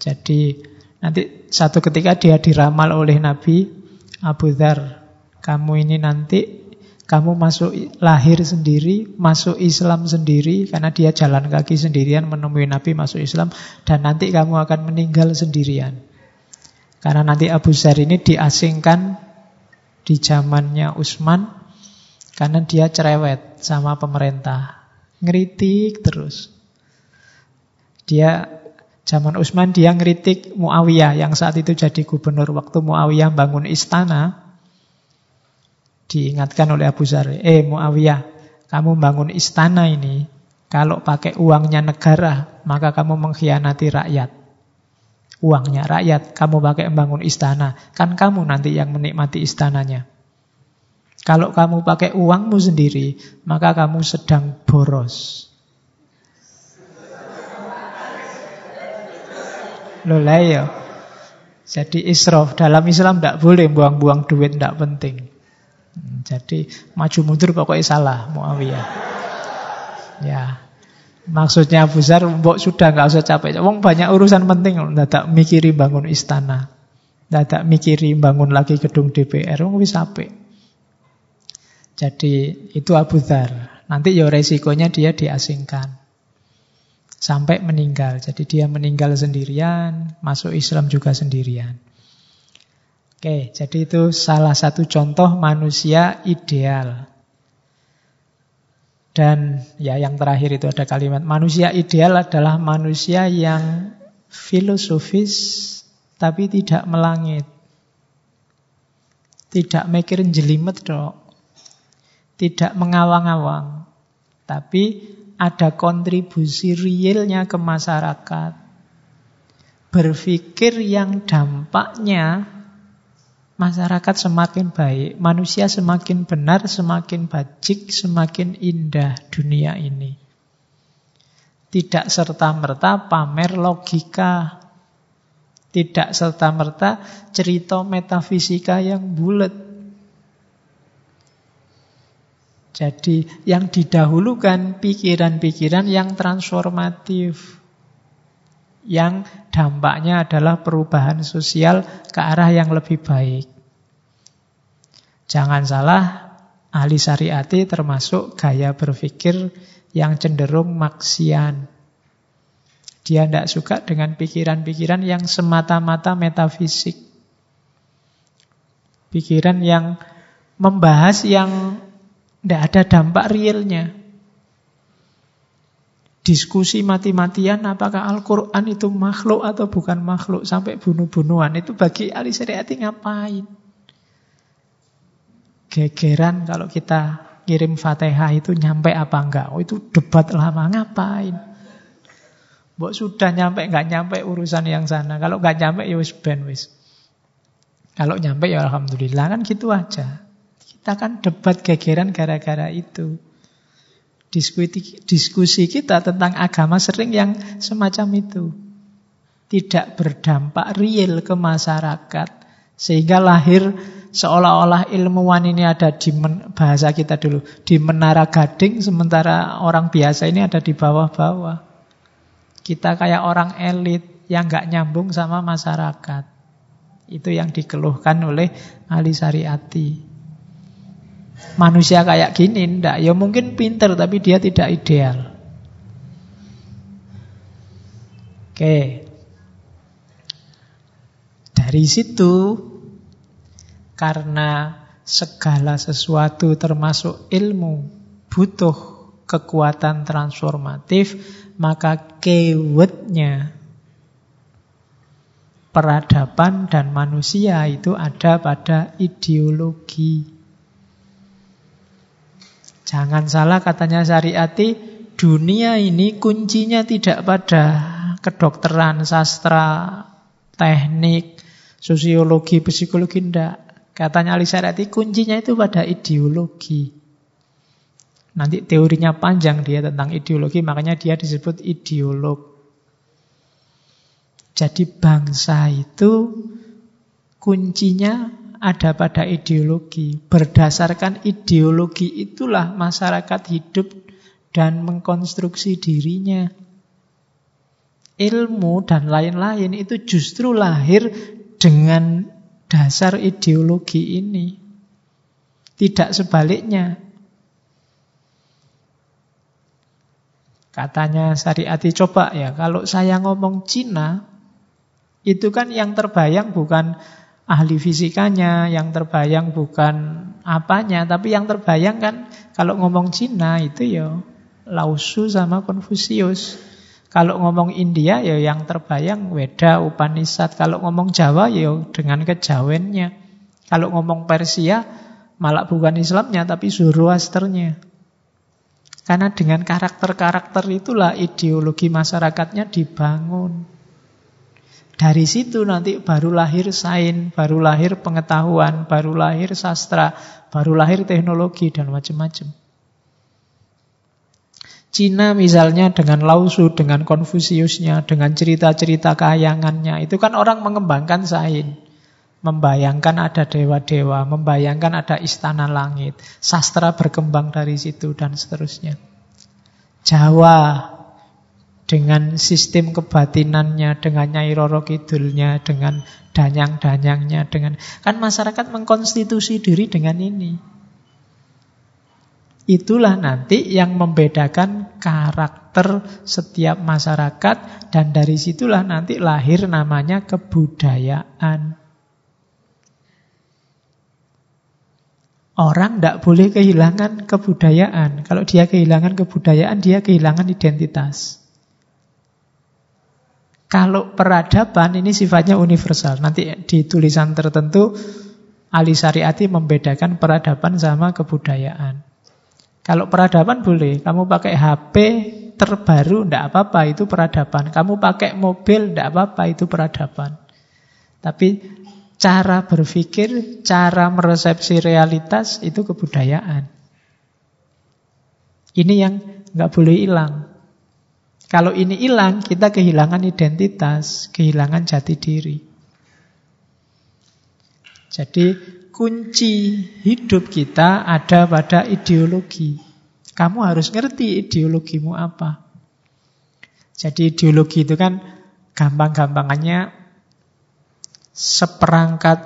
Jadi nanti satu ketika dia diramal oleh Nabi Abu Dhar. Kamu ini nanti kamu masuk lahir sendiri, masuk Islam sendiri karena dia jalan kaki sendirian menemui Nabi masuk Islam dan nanti kamu akan meninggal sendirian. Karena nanti Abu Zar ini diasingkan di zamannya Utsman karena dia cerewet sama pemerintah. Ngeritik terus. Dia zaman Utsman dia ngeritik Muawiyah yang saat itu jadi gubernur waktu Muawiyah bangun istana. Diingatkan oleh Abu Zar, "Eh Muawiyah, kamu bangun istana ini kalau pakai uangnya negara, maka kamu mengkhianati rakyat." Uangnya rakyat, kamu pakai membangun istana, kan kamu nanti yang menikmati istananya. Kalau kamu pakai uangmu sendiri, maka kamu sedang boros. Loh ya. Jadi israf dalam Islam tidak boleh buang-buang duit tidak penting. Hmm, jadi maju mundur pokoknya salah Muawiyah. Ya. Maksudnya Abu Zar, mbok sudah nggak usah capek. Wong banyak urusan penting, tak mikiri bangun istana. tak mikiri bangun lagi gedung DPR, wong wis apik. Jadi itu Abu Dhar. Nanti ya resikonya dia diasingkan. Sampai meninggal. Jadi dia meninggal sendirian, masuk Islam juga sendirian. Oke, jadi itu salah satu contoh manusia ideal. Dan ya yang terakhir itu ada kalimat manusia ideal adalah manusia yang filosofis tapi tidak melangit. Tidak mikirin jelimet dok tidak mengawang-awang, tapi ada kontribusi realnya ke masyarakat. Berpikir yang dampaknya masyarakat semakin baik, manusia semakin benar, semakin bajik, semakin indah dunia ini. Tidak serta-merta pamer logika, tidak serta-merta cerita metafisika yang bulat. Jadi yang didahulukan pikiran-pikiran yang transformatif. Yang dampaknya adalah perubahan sosial ke arah yang lebih baik. Jangan salah, ahli syariati termasuk gaya berpikir yang cenderung maksian. Dia tidak suka dengan pikiran-pikiran yang semata-mata metafisik. Pikiran yang membahas yang tidak ada dampak realnya. Diskusi mati-matian apakah Al-Quran itu makhluk atau bukan makhluk. Sampai bunuh-bunuhan. Itu bagi ahli syariati ngapain? Gegeran kalau kita kirim fatihah itu nyampe apa enggak. Oh itu debat lama ngapain? Mbok sudah nyampe nggak nyampe urusan yang sana. Kalau nggak nyampe ya wis ben wis. Kalau nyampe ya alhamdulillah kan gitu aja. Kita kan debat gegeran gara-gara itu. Diskusi, diskusi kita tentang agama sering yang semacam itu. Tidak berdampak real ke masyarakat. Sehingga lahir seolah-olah ilmuwan ini ada di men, bahasa kita dulu di menara gading sementara orang biasa ini ada di bawah-bawah. Kita kayak orang elit yang nggak nyambung sama masyarakat. Itu yang dikeluhkan oleh Ali Syariati. Manusia kayak gini ndak, ya mungkin pinter tapi dia tidak ideal. Oke. Dari situ karena segala sesuatu termasuk ilmu butuh kekuatan transformatif, maka keywordnya peradaban dan manusia itu ada pada ideologi. Jangan salah katanya syariati, dunia ini kuncinya tidak pada kedokteran, sastra, teknik, sosiologi, psikologi, tidak. Katanya Ali Syariati, kuncinya itu pada ideologi. Nanti teorinya panjang dia tentang ideologi, makanya dia disebut ideolog. Jadi bangsa itu kuncinya ada pada ideologi. Berdasarkan ideologi itulah masyarakat hidup dan mengkonstruksi dirinya. Ilmu dan lain-lain itu justru lahir dengan dasar ideologi ini. Tidak sebaliknya. Katanya Syariati, coba ya, kalau saya ngomong Cina, itu kan yang terbayang bukan ahli fisikanya, yang terbayang bukan apanya, tapi yang terbayang kan kalau ngomong Cina itu ya Lausu sama Konfusius. Kalau ngomong India ya yang terbayang Weda, Upanishad. Kalau ngomong Jawa ya dengan kejawennya. Kalau ngomong Persia malah bukan Islamnya tapi Zoroasternya. Karena dengan karakter-karakter itulah ideologi masyarakatnya dibangun. Dari situ nanti baru lahir sains, baru lahir pengetahuan, baru lahir sastra, baru lahir teknologi dan macam-macam. Cina misalnya dengan Lausu, dengan Konfusiusnya, dengan cerita-cerita kayangannya, itu kan orang mengembangkan sains. Membayangkan ada dewa-dewa, membayangkan ada istana langit. Sastra berkembang dari situ dan seterusnya. Jawa dengan sistem kebatinannya, dengan Nyai Roro Kidulnya, dengan danyang-danyangnya, dengan kan masyarakat mengkonstitusi diri dengan ini. Itulah nanti yang membedakan karakter setiap masyarakat dan dari situlah nanti lahir namanya kebudayaan. Orang tidak boleh kehilangan kebudayaan. Kalau dia kehilangan kebudayaan, dia kehilangan identitas. Kalau peradaban ini sifatnya universal. Nanti di tulisan tertentu Ali Syariati membedakan peradaban sama kebudayaan. Kalau peradaban boleh, kamu pakai HP terbaru, tidak apa-apa, itu peradaban. Kamu pakai mobil, tidak apa-apa, itu peradaban. Tapi cara berpikir, cara meresepsi realitas, itu kebudayaan. Ini yang nggak boleh hilang. Kalau ini hilang, kita kehilangan identitas, kehilangan jati diri. Jadi kunci hidup kita ada pada ideologi. Kamu harus ngerti ideologimu apa. Jadi ideologi itu kan gampang-gampangannya seperangkat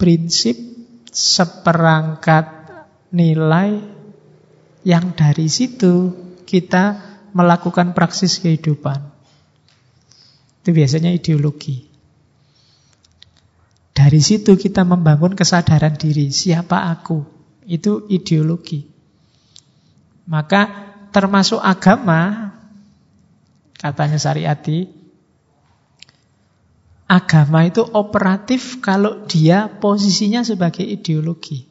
prinsip, seperangkat nilai yang dari situ kita melakukan praksis kehidupan. Itu biasanya ideologi. Dari situ kita membangun kesadaran diri, siapa aku? Itu ideologi. Maka termasuk agama, katanya Syariati, agama itu operatif kalau dia posisinya sebagai ideologi.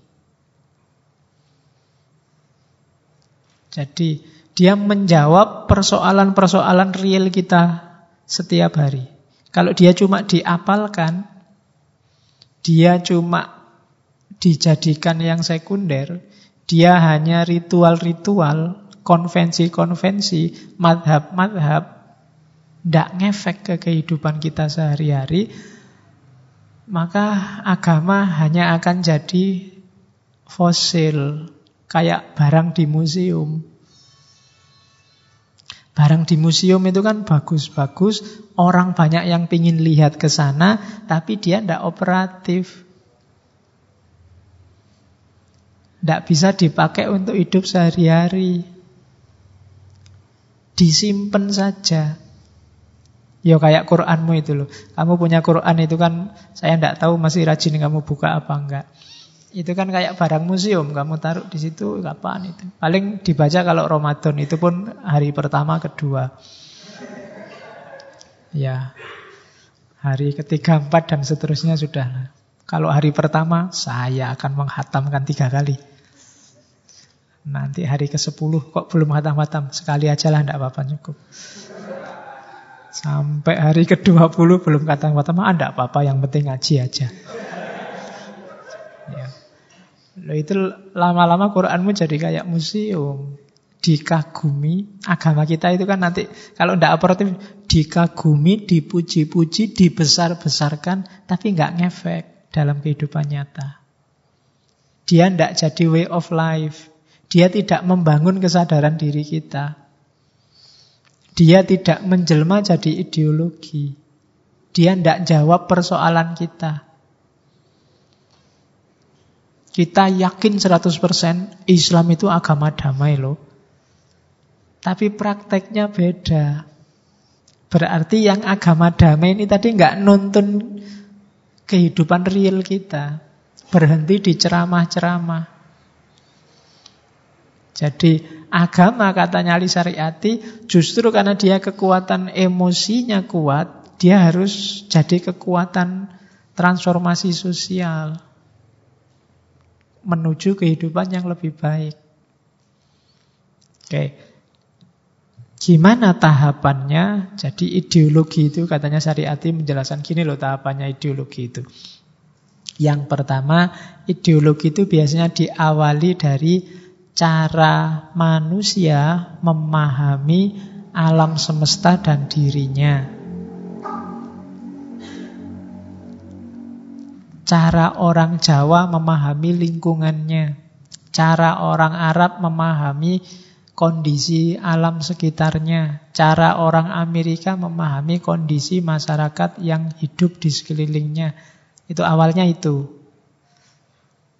Jadi dia menjawab persoalan-persoalan real kita setiap hari. Kalau dia cuma diapalkan, dia cuma dijadikan yang sekunder, dia hanya ritual-ritual, konvensi-konvensi, madhab-madhab, tidak ngefek ke kehidupan kita sehari-hari, maka agama hanya akan jadi fosil, kayak barang di museum. Barang di museum itu kan bagus-bagus, orang banyak yang pingin lihat ke sana, tapi dia tidak operatif. Tidak bisa dipakai untuk hidup sehari-hari. Disimpan saja. Ya kayak Quranmu itu loh. Kamu punya Quran itu kan, saya tidak tahu masih rajin kamu buka apa enggak. Itu kan kayak barang museum, kamu taruh di situ kapan itu. Paling dibaca kalau Ramadan, itu pun hari pertama, kedua. Ya, hari ketiga, empat, dan seterusnya sudah. Kalau hari pertama, saya akan menghatamkan tiga kali. Nanti hari ke sepuluh, kok belum hatam-hatam? Sekali aja lah, tidak apa-apa cukup. Sampai hari ke-20 belum kata-kata, ah, enggak apa-apa, yang penting ngaji aja. Loh itu lama-lama Quranmu jadi kayak museum. Dikagumi. Agama kita itu kan nanti kalau tidak operatif dikagumi, dipuji-puji, dibesar-besarkan, tapi nggak ngefek dalam kehidupan nyata. Dia tidak jadi way of life. Dia tidak membangun kesadaran diri kita. Dia tidak menjelma jadi ideologi. Dia tidak jawab persoalan kita. Kita yakin 100% Islam itu agama damai loh. Tapi prakteknya beda. Berarti yang agama damai ini tadi nggak nuntun kehidupan real kita. Berhenti di ceramah-ceramah. Jadi agama katanya Ali Syariati justru karena dia kekuatan emosinya kuat, dia harus jadi kekuatan transformasi sosial menuju kehidupan yang lebih baik. Oke. Gimana tahapannya? Jadi ideologi itu katanya syariati menjelaskan gini loh tahapannya ideologi itu. Yang pertama, ideologi itu biasanya diawali dari cara manusia memahami alam semesta dan dirinya. Cara orang Jawa memahami lingkungannya, cara orang Arab memahami kondisi alam sekitarnya, cara orang Amerika memahami kondisi masyarakat yang hidup di sekelilingnya. Itu awalnya itu.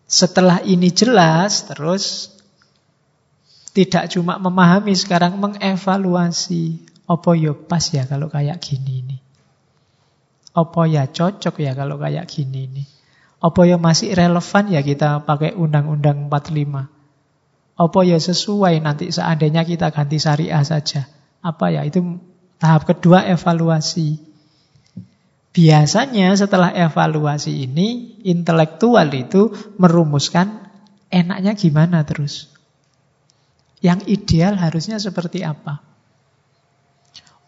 Setelah ini jelas, terus tidak cuma memahami, sekarang mengevaluasi. Apa ya pas ya kalau kayak gini ini? Apa ya cocok ya kalau kayak gini ini? Apa ya masih relevan ya kita pakai Undang-Undang 45? Apa ya sesuai nanti seandainya kita ganti syariah saja? Apa ya? Itu tahap kedua evaluasi. Biasanya setelah evaluasi ini, intelektual itu merumuskan enaknya gimana terus. Yang ideal harusnya seperti apa?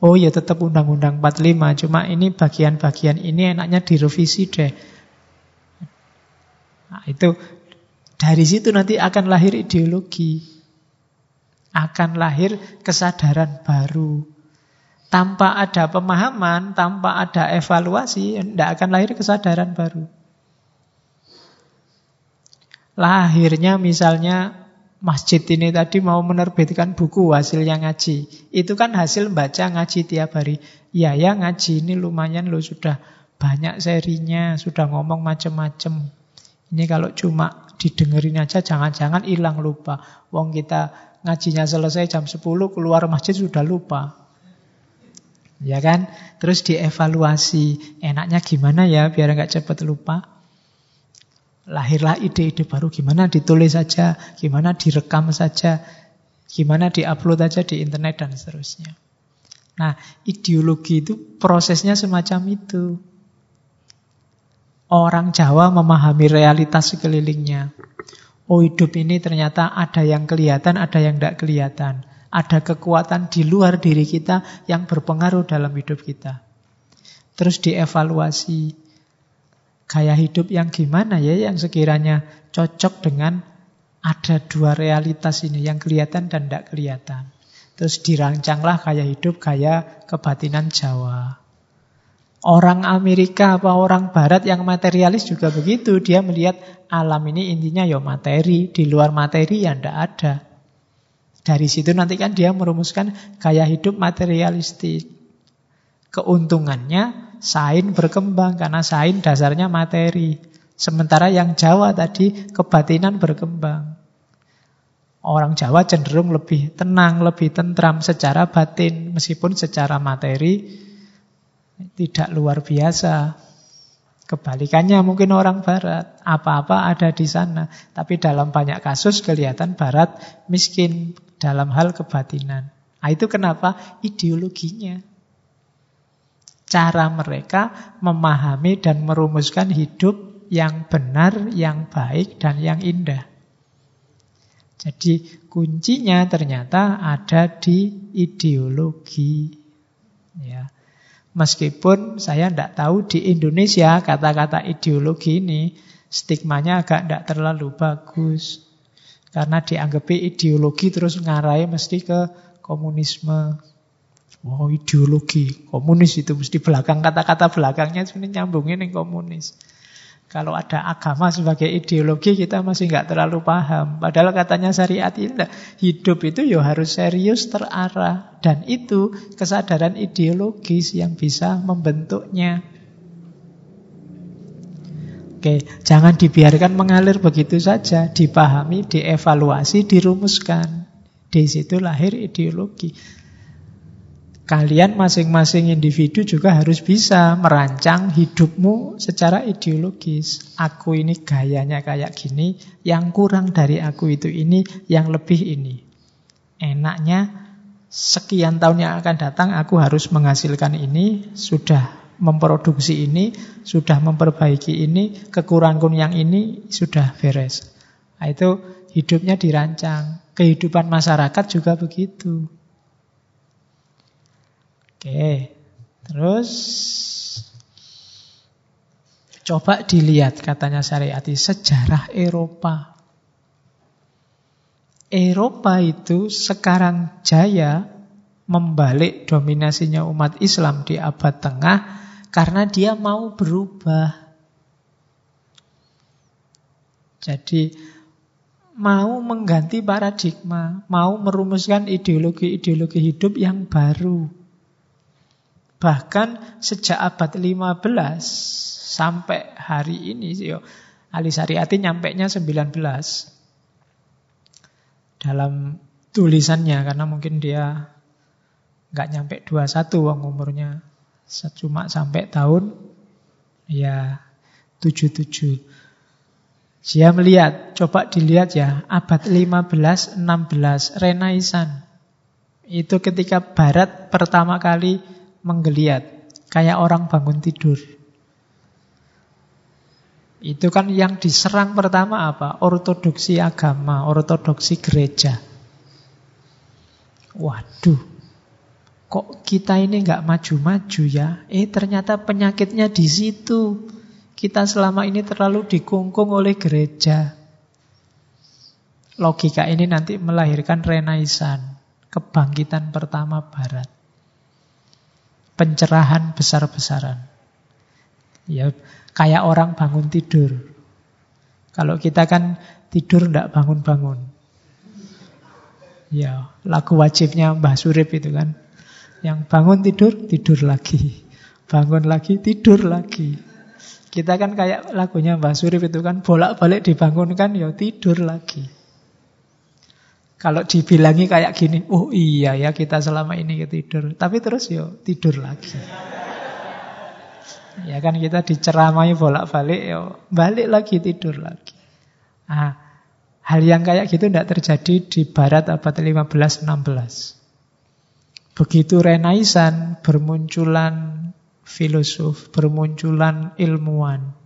Oh ya tetap Undang-Undang 45, cuma ini bagian-bagian ini enaknya direvisi deh. Itu dari situ nanti akan lahir ideologi. Akan lahir kesadaran baru. Tanpa ada pemahaman, tanpa ada evaluasi, tidak akan lahir kesadaran baru. Lahirnya misalnya masjid ini tadi mau menerbitkan buku hasilnya ngaji. Itu kan hasil baca ngaji tiap hari. Ya ya ngaji ini lumayan loh sudah banyak serinya, sudah ngomong macam-macam. Ini kalau cuma didengerin aja jangan-jangan hilang lupa. Wong kita ngajinya selesai jam 10 keluar masjid sudah lupa. Ya kan? Terus dievaluasi. Enaknya gimana ya biar nggak cepat lupa. Lahirlah ide-ide baru gimana ditulis saja, gimana direkam saja, gimana diupload aja di internet dan seterusnya. Nah, ideologi itu prosesnya semacam itu. Orang Jawa memahami realitas sekelilingnya. Oh hidup ini ternyata ada yang kelihatan, ada yang tidak kelihatan. Ada kekuatan di luar diri kita yang berpengaruh dalam hidup kita. Terus dievaluasi. Gaya hidup yang gimana ya yang sekiranya cocok dengan ada dua realitas ini yang kelihatan dan tidak kelihatan. Terus dirancanglah gaya hidup, gaya kebatinan Jawa. Orang Amerika apa orang Barat yang materialis juga begitu. Dia melihat alam ini intinya ya materi. Di luar materi ya tidak ada. Dari situ nanti kan dia merumuskan gaya hidup materialistik. Keuntungannya sain berkembang karena sain dasarnya materi. Sementara yang Jawa tadi kebatinan berkembang. Orang Jawa cenderung lebih tenang, lebih tentram secara batin, meskipun secara materi tidak luar biasa. Kebalikannya mungkin orang Barat, apa-apa ada di sana. Tapi dalam banyak kasus kelihatan Barat miskin dalam hal kebatinan. Nah, itu kenapa ideologinya. Cara mereka memahami dan merumuskan hidup yang benar, yang baik, dan yang indah. Jadi kuncinya ternyata ada di ideologi. Meskipun saya tidak tahu di Indonesia kata-kata ideologi ini stigmanya agak tidak terlalu bagus. Karena dianggap ideologi terus ngarai mesti ke komunisme. Wow ideologi, komunis itu mesti belakang kata-kata belakangnya sebenarnya nyambungin yang komunis. Kalau ada agama sebagai ideologi kita masih nggak terlalu paham. Padahal katanya syariat ini hidup itu ya harus serius terarah. Dan itu kesadaran ideologis yang bisa membentuknya. Oke, jangan dibiarkan mengalir begitu saja. Dipahami, dievaluasi, dirumuskan. Di situ lahir ideologi. Kalian masing-masing individu juga harus bisa merancang hidupmu secara ideologis. Aku ini gayanya kayak gini, yang kurang dari aku itu ini, yang lebih ini. Enaknya sekian tahun yang akan datang aku harus menghasilkan ini, sudah memproduksi ini, sudah memperbaiki ini, kekurangan yang ini sudah beres. Nah, itu hidupnya dirancang. Kehidupan masyarakat juga begitu. Oke, terus coba dilihat katanya Syariati sejarah Eropa. Eropa itu sekarang jaya membalik dominasinya umat Islam di abad tengah karena dia mau berubah. Jadi mau mengganti paradigma, mau merumuskan ideologi-ideologi hidup yang baru. Bahkan sejak abad 15 sampai hari ini, yo, Ali Syariati nyampe nya 19 dalam tulisannya karena mungkin dia nggak nyampe 21 wong umurnya cuma sampai tahun ya 77. Dia melihat, coba dilihat ya, abad 15, 16, Renaisan. Itu ketika Barat pertama kali menggeliat, kayak orang bangun tidur. Itu kan yang diserang pertama apa? Ortodoksi agama, ortodoksi gereja. Waduh, kok kita ini nggak maju-maju ya? Eh ternyata penyakitnya di situ. Kita selama ini terlalu dikungkung oleh gereja. Logika ini nanti melahirkan renaisan, kebangkitan pertama barat pencerahan besar-besaran. Ya, kayak orang bangun tidur. Kalau kita kan tidur tidak bangun-bangun. Ya, lagu wajibnya Mbah Surip itu kan. Yang bangun tidur, tidur lagi. Bangun lagi, tidur lagi. Kita kan kayak lagunya Mbah Surip itu kan bolak-balik dibangunkan, ya tidur lagi. Kalau dibilangi kayak gini, oh iya ya kita selama ini tidur. Tapi terus yo tidur lagi. Ya kan kita diceramai bolak-balik, yo balik lagi tidur lagi. Nah, hal yang kayak gitu tidak terjadi di barat abad 15-16. Begitu Renaisan bermunculan filosof, bermunculan ilmuwan.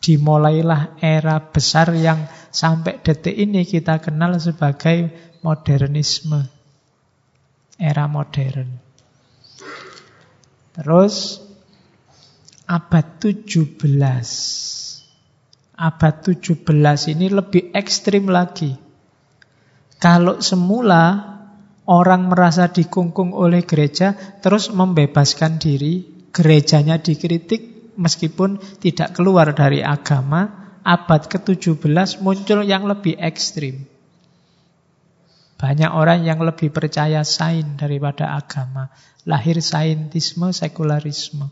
Dimulailah era besar yang Sampai detik ini kita kenal sebagai modernisme. Era modern. Terus abad 17. Abad 17 ini lebih ekstrim lagi. Kalau semula orang merasa dikungkung oleh gereja, terus membebaskan diri, gerejanya dikritik meskipun tidak keluar dari agama, abad ke-17 muncul yang lebih ekstrim. Banyak orang yang lebih percaya sains daripada agama. Lahir saintisme, sekularisme.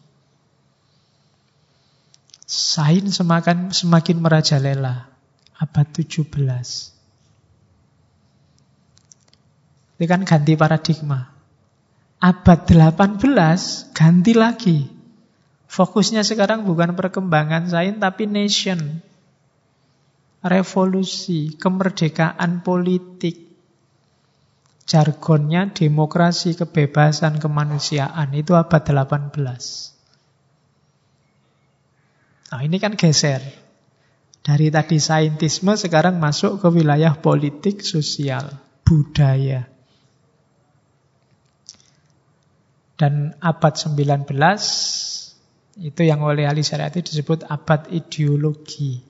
Sains semakin, semakin merajalela. Abad 17. Itu kan ganti paradigma. Abad 18 ganti lagi. Fokusnya sekarang bukan perkembangan sains tapi nation. Revolusi, kemerdekaan politik. Jargonnya demokrasi, kebebasan, kemanusiaan. Itu abad 18. Nah ini kan geser. Dari tadi saintisme sekarang masuk ke wilayah politik, sosial, budaya. Dan abad 19 itu yang oleh ahli syariat disebut abad ideologi.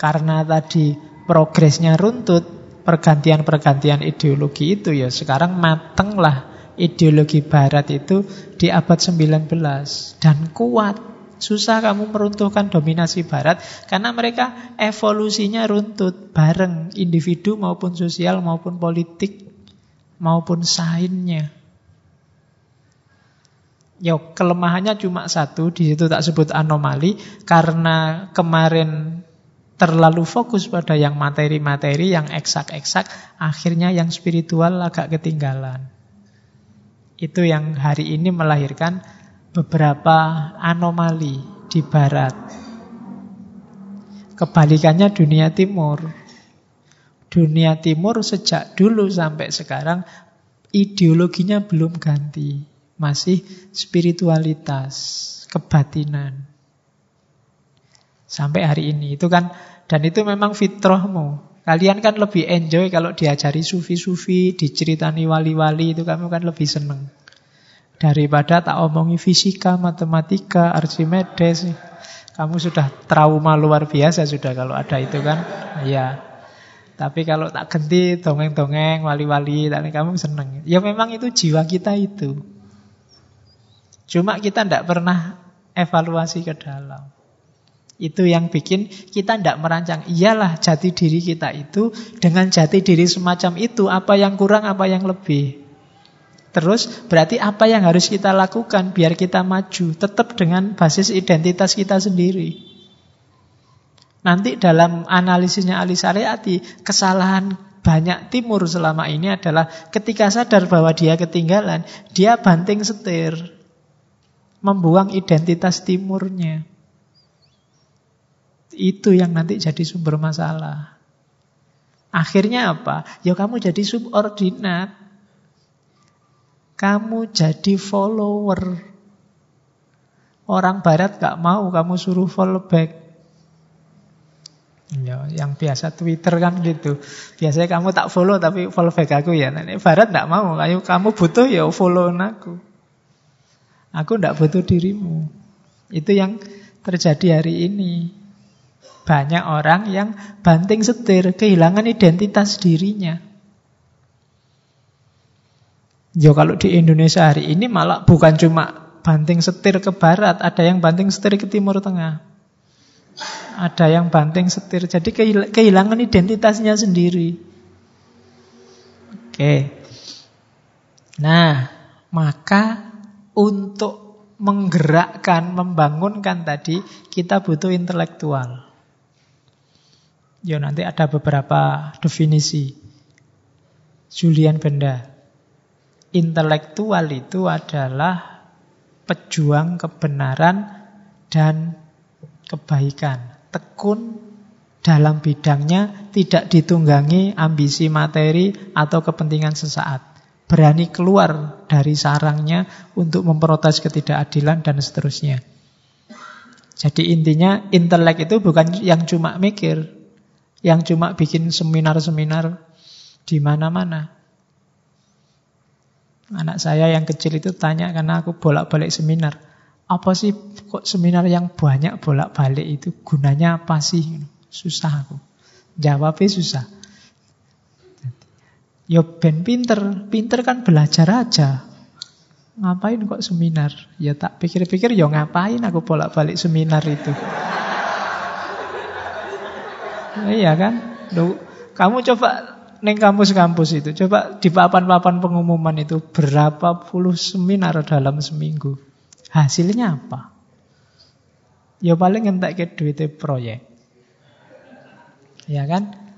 Karena tadi progresnya runtut, pergantian-pergantian ideologi itu ya sekarang matenglah ideologi barat itu di abad 19 dan kuat. Susah kamu meruntuhkan dominasi barat karena mereka evolusinya runtut bareng individu maupun sosial maupun politik maupun sainsnya. Ya kelemahannya cuma satu, di situ tak sebut anomali karena kemarin terlalu fokus pada yang materi-materi, yang eksak-eksak, akhirnya yang spiritual agak ketinggalan. Itu yang hari ini melahirkan beberapa anomali di barat. Kebalikannya dunia timur. Dunia timur sejak dulu sampai sekarang ideologinya belum ganti masih spiritualitas, kebatinan. Sampai hari ini itu kan dan itu memang fitrahmu. Kalian kan lebih enjoy kalau diajari sufi-sufi, diceritani wali-wali itu kamu kan lebih seneng. Daripada tak omongi fisika, matematika, Archimedes. Kamu sudah trauma luar biasa sudah kalau ada itu kan. Iya. Tapi kalau tak ganti dongeng-dongeng, wali-wali, kamu seneng. Ya memang itu jiwa kita itu. Cuma kita tidak pernah evaluasi ke dalam. Itu yang bikin kita tidak merancang. Iyalah jati diri kita itu dengan jati diri semacam itu. Apa yang kurang, apa yang lebih. Terus berarti apa yang harus kita lakukan biar kita maju. Tetap dengan basis identitas kita sendiri. Nanti dalam analisisnya Ali Syariati, kesalahan banyak timur selama ini adalah ketika sadar bahwa dia ketinggalan, dia banting setir membuang identitas timurnya. Itu yang nanti jadi sumber masalah. Akhirnya apa? Ya kamu jadi subordinat. Kamu jadi follower. Orang barat gak mau kamu suruh follow back. Ya, yang biasa Twitter kan gitu. Biasanya kamu tak follow tapi follow back aku ya. Nah, barat gak mau. Kamu butuh ya follow aku. Aku tidak butuh dirimu. Itu yang terjadi hari ini. Banyak orang yang banting setir, kehilangan identitas dirinya. Ya kalau di Indonesia hari ini malah bukan cuma banting setir ke barat, ada yang banting setir ke timur tengah. Ada yang banting setir, jadi kehilangan identitasnya sendiri. Oke. Nah, maka untuk menggerakkan, membangunkan tadi, kita butuh intelektual. Ya nanti ada beberapa definisi. Julian Benda. Intelektual itu adalah pejuang kebenaran dan kebaikan. Tekun dalam bidangnya tidak ditunggangi ambisi materi atau kepentingan sesaat berani keluar dari sarangnya untuk memprotes ketidakadilan dan seterusnya. Jadi intinya intelek itu bukan yang cuma mikir, yang cuma bikin seminar-seminar di mana-mana. Anak saya yang kecil itu tanya karena aku bolak-balik seminar. Apa sih kok seminar yang banyak bolak-balik itu gunanya apa sih? Susah aku. Jawabnya susah. Ya ben pinter, pinter kan belajar aja. Ngapain kok seminar? Ya tak pikir-pikir ya ngapain aku bolak-balik seminar itu. iya kan? Duh, kamu coba neng kampus-kampus itu. Coba di papan-papan pengumuman itu berapa puluh seminar dalam seminggu. Hasilnya apa? Ya paling entek ke duit proyek. Ya kan?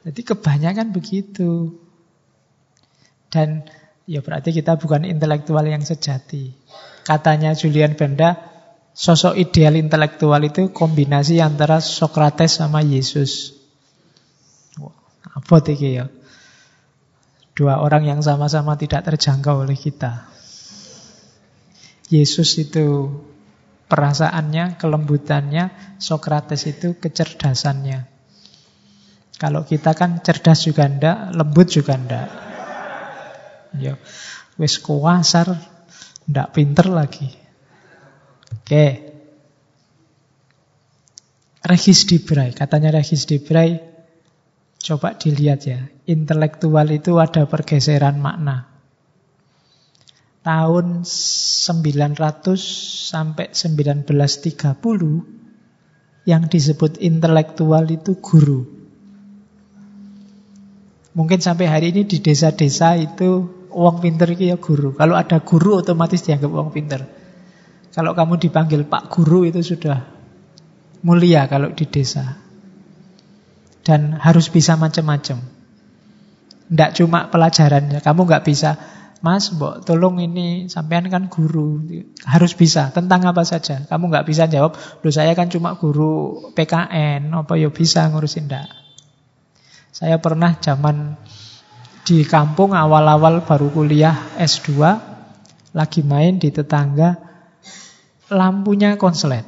Jadi kebanyakan begitu. Dan ya berarti kita bukan intelektual yang sejati. Katanya Julian Benda, sosok ideal intelektual itu kombinasi antara Socrates sama Yesus. Apa ya? Dua orang yang sama-sama tidak terjangkau oleh kita. Yesus itu perasaannya, kelembutannya, Socrates itu kecerdasannya. Kalau kita kan cerdas juga ndak, lembut juga ndak. Ya, wis kuasar, ndak pinter lagi. Oke. Regis Dibray, katanya Regis Dibray, coba dilihat ya, intelektual itu ada pergeseran makna. Tahun 900 sampai 1930 yang disebut intelektual itu guru. Mungkin sampai hari ini di desa-desa itu uang pinter itu ya guru. Kalau ada guru otomatis dianggap uang pinter. Kalau kamu dipanggil Pak Guru itu sudah mulia kalau di desa. Dan harus bisa macam-macam. Tidak cuma pelajarannya. Kamu nggak bisa, Mas, mbok tolong ini sampean kan guru. Harus bisa tentang apa saja. Kamu nggak bisa jawab, loh saya kan cuma guru PKN, apa ya bisa ngurusin enggak. Saya pernah zaman di kampung awal-awal baru kuliah S2 lagi main di tetangga lampunya konslet.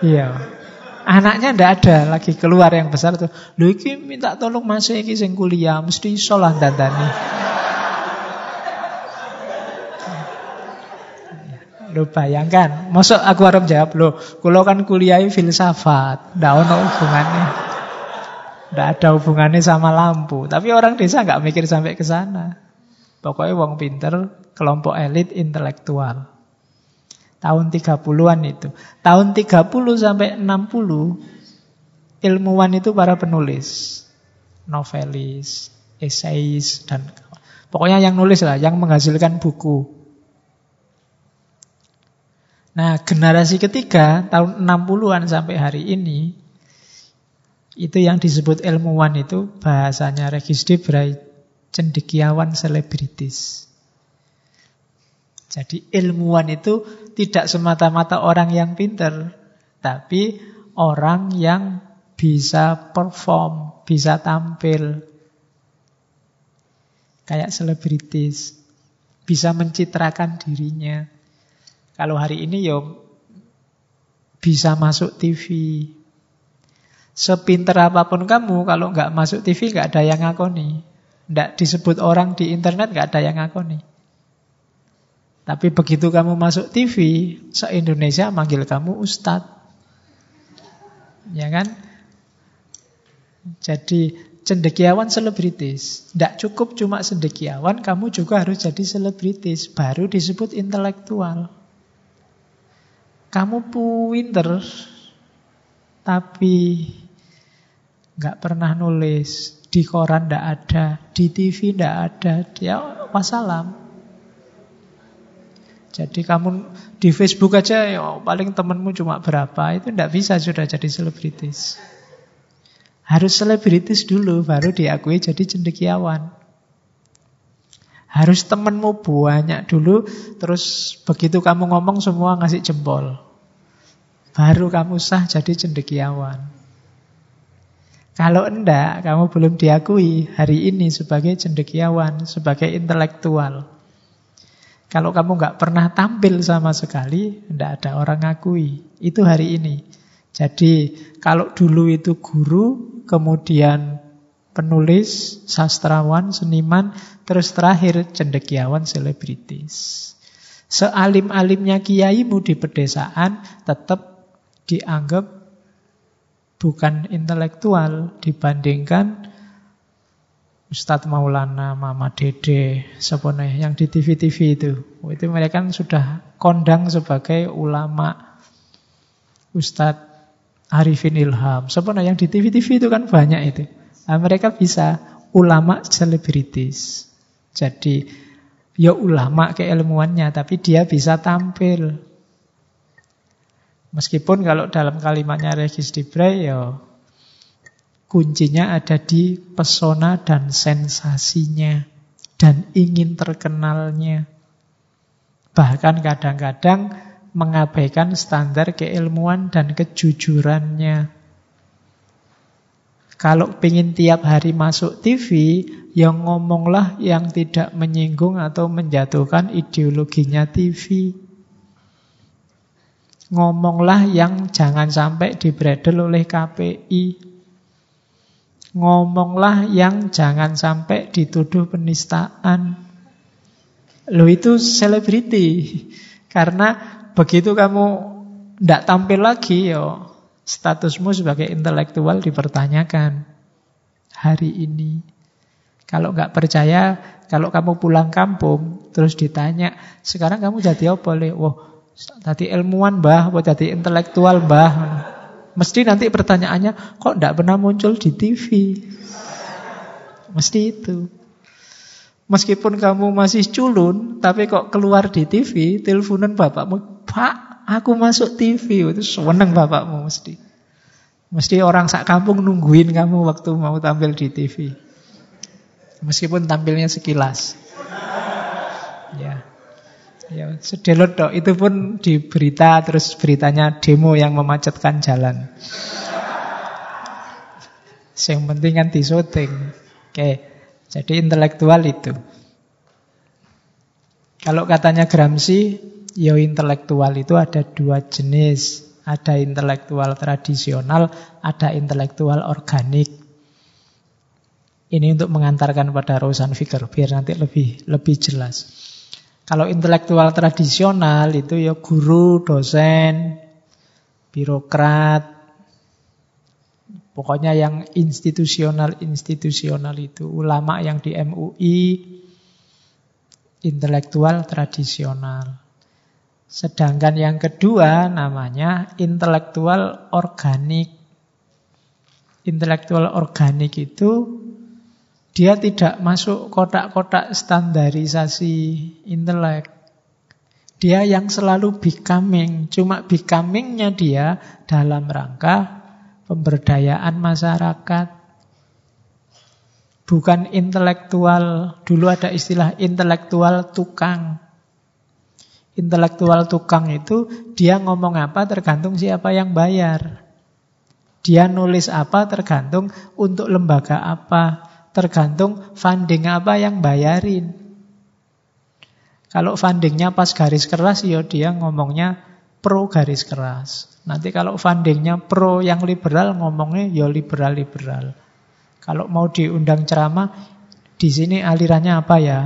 Iya. Anaknya ndak ada lagi keluar yang besar tuh. Lu iki minta tolong masuk iki sing kuliah, mesti iso lah dandani. Lo bayangkan, masuk aku harap jawab lo, kalau kan kuliah filsafat, ndak ono hubungannya. Ndak ada hubungannya sama lampu. Tapi orang desa nggak mikir sampai ke sana. Pokoknya wong pinter, kelompok elit intelektual. Tahun 30-an itu. Tahun 30 sampai 60 ilmuwan itu para penulis, novelis, eseis dan pokoknya yang nulis lah, yang menghasilkan buku. Nah, generasi ketiga tahun 60-an sampai hari ini itu yang disebut ilmuwan itu bahasanya Regis Debray cendekiawan selebritis. Jadi ilmuwan itu tidak semata-mata orang yang pinter, tapi orang yang bisa perform, bisa tampil. Kayak selebritis, bisa mencitrakan dirinya. Kalau hari ini ya bisa masuk TV. Sepinter apa pun kamu, kalau nggak masuk TV nggak ada yang ngakoni. Nggak disebut orang di internet nggak ada yang ngakoni. Tapi begitu kamu masuk TV, se-Indonesia manggil kamu Ustadz. Ya kan? Jadi cendekiawan selebritis. Tidak cukup cuma cendekiawan, kamu juga harus jadi selebritis. Baru disebut intelektual. Kamu pinter, tapi nggak pernah nulis, di koran ndak ada, di TV ndak ada, dia wassalam. Jadi kamu di Facebook aja ya paling temenmu cuma berapa, itu ndak bisa sudah jadi selebritis. Harus selebritis dulu baru diakui jadi cendekiawan. Harus temenmu banyak dulu, terus begitu kamu ngomong semua ngasih jempol. Baru kamu sah jadi cendekiawan. Kalau enggak, kamu belum diakui hari ini sebagai cendekiawan, sebagai intelektual. Kalau kamu nggak pernah tampil sama sekali, enggak ada orang ngakui. Itu hari ini. Jadi kalau dulu itu guru, kemudian penulis, sastrawan, seniman, terus terakhir cendekiawan selebritis. Sealim-alimnya kiaimu di pedesaan tetap dianggap bukan intelektual dibandingkan Ustadz Maulana, Mama Dede, sebenarnya yang di TV-TV itu. Itu mereka kan sudah kondang sebagai ulama, Ustadz Arifin Ilham. Sebenarnya yang di TV-TV itu kan banyak itu. Nah, mereka bisa ulama selebritis. Jadi ya ulama keilmuannya, tapi dia bisa tampil. Meskipun kalau dalam kalimatnya Regis Dibray ya kuncinya ada di pesona dan sensasinya dan ingin terkenalnya. Bahkan kadang-kadang mengabaikan standar keilmuan dan kejujurannya. Kalau ingin tiap hari masuk TV, yang ngomonglah yang tidak menyinggung atau menjatuhkan ideologinya TV. Ngomonglah yang jangan sampai dibredel oleh KPI. Ngomonglah yang jangan sampai dituduh penistaan. Lo itu selebriti. Karena begitu kamu tidak tampil lagi, yo statusmu sebagai intelektual dipertanyakan hari ini. Kalau nggak percaya, kalau kamu pulang kampung, terus ditanya, sekarang kamu jadi apa? Le? Wah, tadi ilmuwan bah, apa jadi intelektual bah. Mesti nanti pertanyaannya, kok nggak pernah muncul di TV? Mesti itu. Meskipun kamu masih culun, tapi kok keluar di TV, teleponan bapakmu, Pak, aku masuk TV. Itu seneng bapakmu mesti. Mesti orang sak kampung nungguin kamu waktu mau tampil di TV. Meskipun tampilnya sekilas. Ya. Ya, sedelot dok. Itu pun di berita, terus beritanya demo yang memacetkan jalan. Yang penting kan di syuting. Oke. Jadi intelektual itu. Kalau katanya Gramsci, ya intelektual itu ada dua jenis. Ada intelektual tradisional, ada intelektual organik. Ini untuk mengantarkan pada Rosan Fikir, biar nanti lebih lebih jelas. Kalau intelektual tradisional itu ya guru, dosen, birokrat, Pokoknya yang institusional-institusional itu. Ulama yang di MUI, intelektual tradisional. Sedangkan yang kedua namanya intelektual organik. Intelektual organik itu dia tidak masuk kotak-kotak standarisasi intelek. Dia yang selalu becoming. Cuma becomingnya dia dalam rangka pemberdayaan masyarakat, bukan intelektual. Dulu ada istilah intelektual tukang. Intelektual tukang itu dia ngomong apa tergantung siapa yang bayar. Dia nulis apa tergantung untuk lembaga apa, tergantung funding apa yang bayarin. Kalau fundingnya pas garis keras, ya dia ngomongnya pro garis keras. Nanti kalau fundingnya pro yang liberal ngomongnya ya liberal-liberal. Kalau mau diundang ceramah, di sini alirannya apa ya?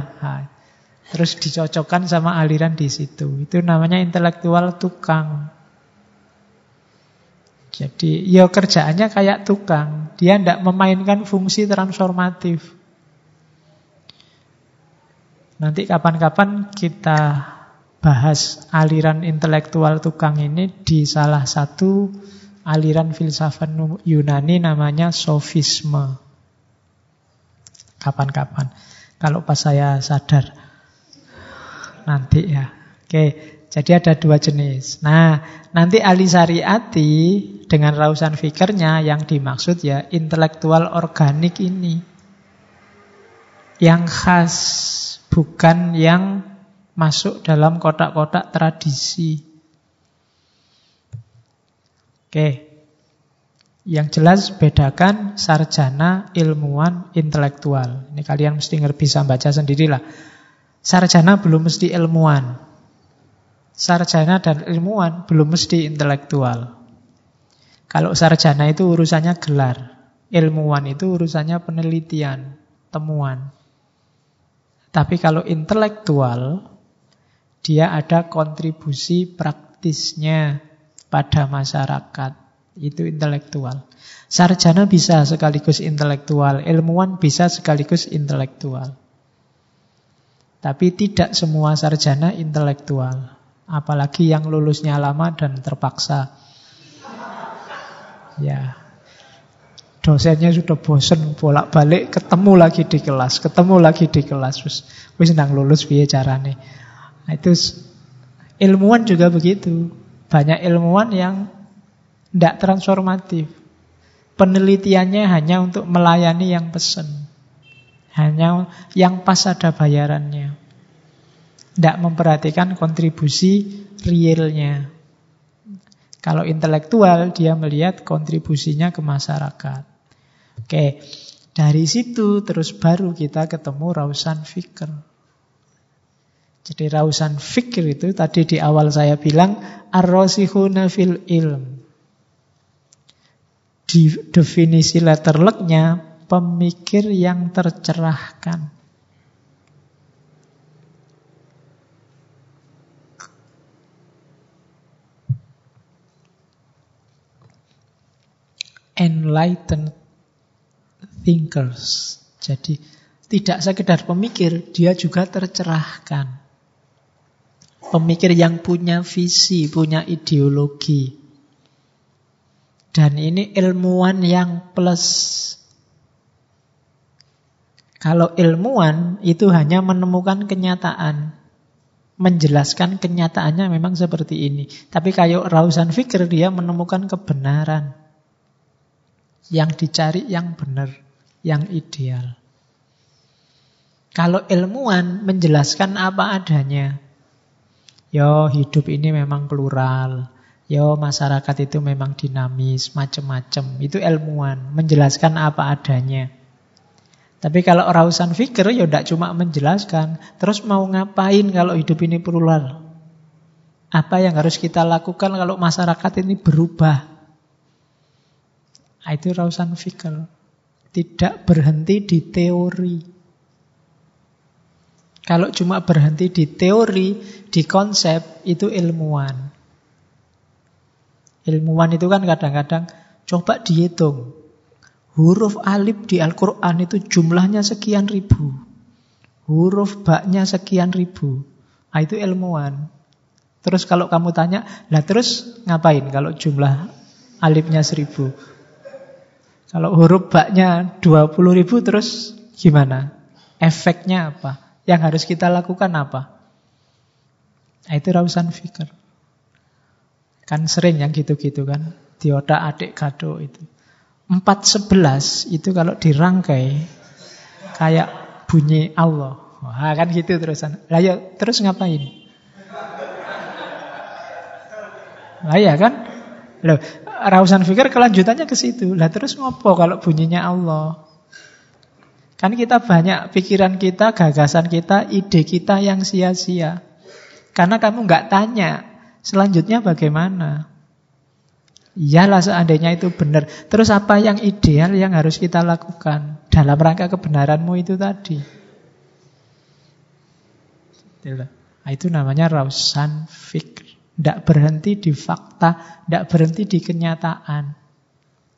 Terus dicocokkan sama aliran di situ. Itu namanya intelektual tukang. Jadi ya kerjaannya kayak tukang. Dia tidak memainkan fungsi transformatif. Nanti kapan-kapan kita bahas aliran intelektual tukang ini di salah satu aliran filsafat Yunani namanya sofisme. Kapan-kapan. Kalau pas saya sadar. Nanti ya. Oke, jadi ada dua jenis. Nah, nanti ahli syariati dengan rausan fikirnya yang dimaksud ya intelektual organik ini. Yang khas, bukan yang masuk dalam kotak-kotak tradisi. Oke. Yang jelas bedakan sarjana, ilmuwan, intelektual. Ini kalian mesti bisa baca sendirilah. Sarjana belum mesti ilmuwan. Sarjana dan ilmuwan belum mesti intelektual. Kalau sarjana itu urusannya gelar. Ilmuwan itu urusannya penelitian, temuan. Tapi kalau intelektual, dia ada kontribusi praktisnya pada masyarakat. Itu intelektual. Sarjana bisa sekaligus intelektual, ilmuwan bisa sekaligus intelektual. Tapi tidak semua sarjana intelektual. Apalagi yang lulusnya lama dan terpaksa. Ya, dosennya sudah bosen bolak-balik ketemu lagi di kelas, ketemu lagi di kelas. Wis wis nang lulus piye carane. Nah, itu ilmuwan juga begitu. Banyak ilmuwan yang tidak transformatif. Penelitiannya hanya untuk melayani yang pesen. Hanya yang pas ada bayarannya. Tidak memperhatikan kontribusi realnya. Kalau intelektual, dia melihat kontribusinya ke masyarakat. Oke, dari situ terus baru kita ketemu Rausan Fikr. Jadi Rausan Fikr itu tadi di awal saya bilang ar-rasihuna fil ilm di definisi letter lucknya pemikir yang tercerahkan. Enlightened thinkers. Jadi tidak sekedar pemikir, dia juga tercerahkan. Pemikir yang punya visi, punya ideologi. Dan ini ilmuwan yang plus. Kalau ilmuwan itu hanya menemukan kenyataan. Menjelaskan kenyataannya memang seperti ini. Tapi kayak Rausan Fikir dia menemukan kebenaran. Yang dicari yang benar, yang ideal. Kalau ilmuwan menjelaskan apa adanya. Yo hidup ini memang plural. Yo masyarakat itu memang dinamis, macam-macam. Itu ilmuwan, menjelaskan apa adanya. Tapi kalau rausan fikir ya tidak cuma menjelaskan. Terus mau ngapain kalau hidup ini plural? Apa yang harus kita lakukan kalau masyarakat ini berubah? Nah, itu rausan fikir. Tidak berhenti di teori. Kalau cuma berhenti di teori, di konsep, itu ilmuwan. Ilmuwan itu kan kadang-kadang coba dihitung. Huruf alif di Al-Quran itu jumlahnya sekian ribu. Huruf baknya sekian ribu. Nah, itu ilmuwan. Terus kalau kamu tanya, lah terus ngapain kalau jumlah alifnya seribu? Kalau huruf baknya dua puluh ribu terus gimana? Efeknya apa? Yang harus kita lakukan apa? Nah, itu rausan fikir. Kan sering yang gitu-gitu kan. Dioda adik kado itu. Empat sebelas itu kalau dirangkai kayak bunyi Allah. Wah kan gitu terusan. Lah ya terus ngapain? Lah ya kan? Loh, Rausan fikir kelanjutannya ke situ. Lah terus ngopo kalau bunyinya Allah? Kan kita banyak pikiran kita, gagasan kita, ide kita yang sia-sia. Karena kamu nggak tanya Selanjutnya bagaimana? Iyalah seandainya itu benar. Terus apa yang ideal yang harus kita lakukan dalam rangka kebenaranmu itu tadi? Nah, itu namanya rausan fikr. Tidak berhenti di fakta, tidak berhenti di kenyataan.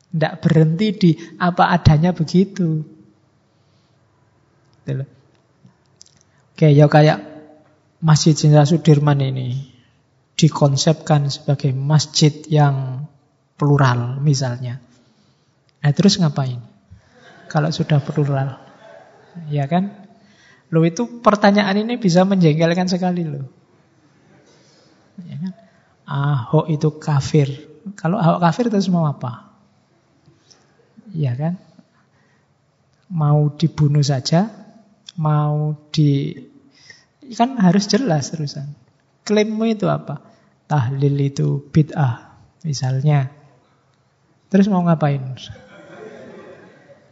Tidak berhenti di apa adanya begitu. Oke, ya kayak Masjid Jenderal Sudirman ini dikonsepkan sebagai masjid yang plural misalnya. Nah terus ngapain? Kalau sudah plural. Ya kan? Lo itu pertanyaan ini bisa menjengkelkan sekali lo. Ya kan? Ahok itu kafir. Kalau Ahok kafir terus mau apa? Ya kan? Mau dibunuh saja, mau di kan harus jelas terusan. Klaimmu itu apa? Tahlil itu bid'ah, misalnya. Terus mau ngapain?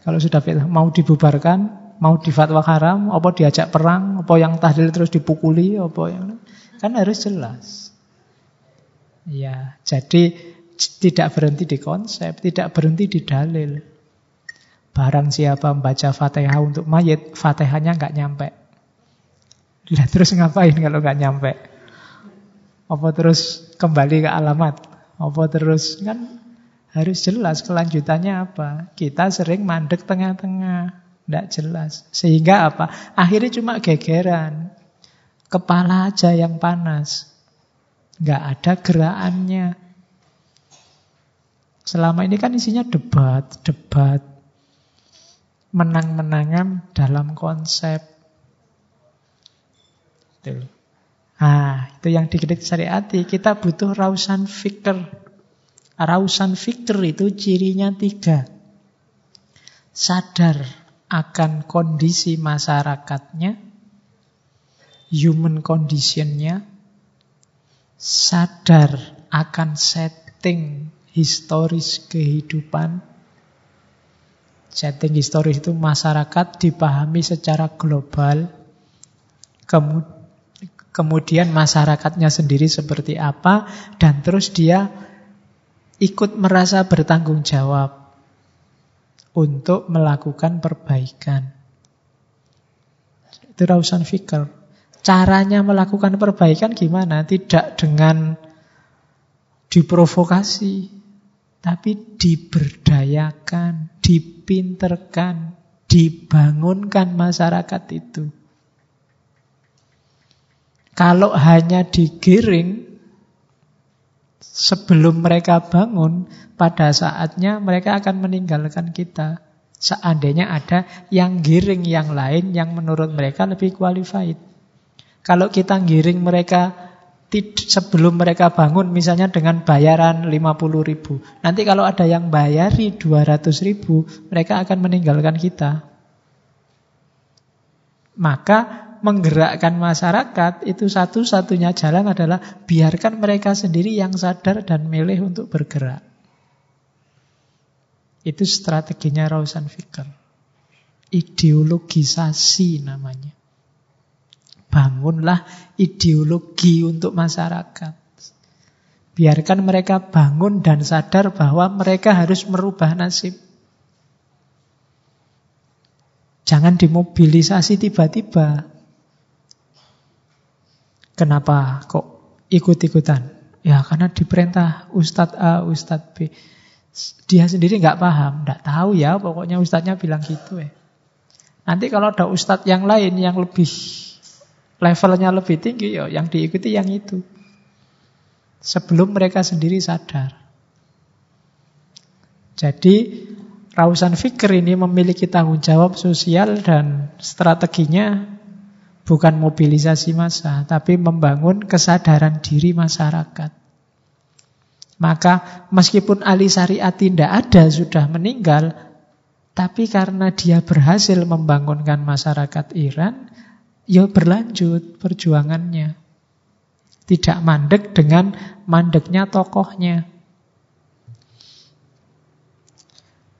Kalau sudah bid'ah, mau dibubarkan, mau difatwa haram, apa diajak perang, apa yang tahlil terus dipukuli, apa yang kan harus jelas. Ya, jadi tidak berhenti di konsep, tidak berhenti di dalil. Barang siapa membaca Fatihah untuk mayit, Fatihahnya nggak nyampe. Lah terus ngapain kalau nggak nyampe? Apa terus kembali ke alamat? Apa terus kan harus jelas kelanjutannya apa? Kita sering mandek tengah-tengah, tidak jelas. Sehingga apa? Akhirnya cuma gegeran. Kepala aja yang panas. Nggak ada gerakannya. Selama ini kan isinya debat, debat, menang-menangan dalam konsep. Itu. Ah, itu yang dikritik syariati. Kita butuh rausan fikir. Rausan fikir itu cirinya tiga. Sadar akan kondisi masyarakatnya, human conditionnya, sadar akan setting historis kehidupan. Setting historis itu masyarakat dipahami secara global. Kemudian masyarakatnya sendiri seperti apa. Dan terus dia ikut merasa bertanggung jawab untuk melakukan perbaikan. Itu rausan fikir. Caranya melakukan perbaikan gimana? Tidak dengan diprovokasi, tapi diberdayakan, dipinterkan, dibangunkan masyarakat itu. Kalau hanya digiring sebelum mereka bangun, pada saatnya mereka akan meninggalkan kita. Seandainya ada yang giring yang lain yang menurut mereka lebih qualified. Kalau kita giring mereka sebelum mereka bangun misalnya dengan bayaran 50 ribu. Nanti kalau ada yang bayari 200 ribu, mereka akan meninggalkan kita. Maka menggerakkan masyarakat itu satu-satunya jalan adalah biarkan mereka sendiri yang sadar dan milih untuk bergerak. Itu strateginya Rausan Fikr. Ideologisasi namanya. Bangunlah ideologi untuk masyarakat. Biarkan mereka bangun dan sadar bahwa mereka harus merubah nasib. Jangan dimobilisasi tiba-tiba. Kenapa kok ikut-ikutan? Ya karena diperintah Ustadz A, Ustadz B. Dia sendiri nggak paham, nggak tahu ya. Pokoknya Ustadznya bilang gitu ya. Nanti kalau ada Ustadz yang lain yang lebih levelnya lebih tinggi, ya yang diikuti yang itu. Sebelum mereka sendiri sadar. Jadi Rausan Fikir ini memiliki tanggung jawab sosial dan strateginya bukan mobilisasi massa, tapi membangun kesadaran diri masyarakat. Maka meskipun Ali Syariat tidak ada, sudah meninggal, tapi karena dia berhasil membangunkan masyarakat Iran, ya berlanjut perjuangannya. Tidak mandek dengan mandeknya tokohnya.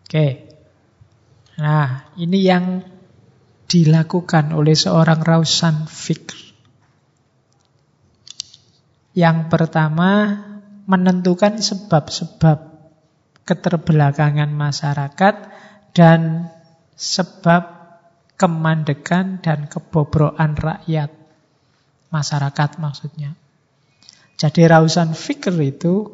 Oke. Nah, ini yang dilakukan oleh seorang Rausan Fikr. Yang pertama, menentukan sebab-sebab keterbelakangan masyarakat dan sebab kemandekan dan kebobrokan rakyat. Masyarakat maksudnya. Jadi rausan fikir itu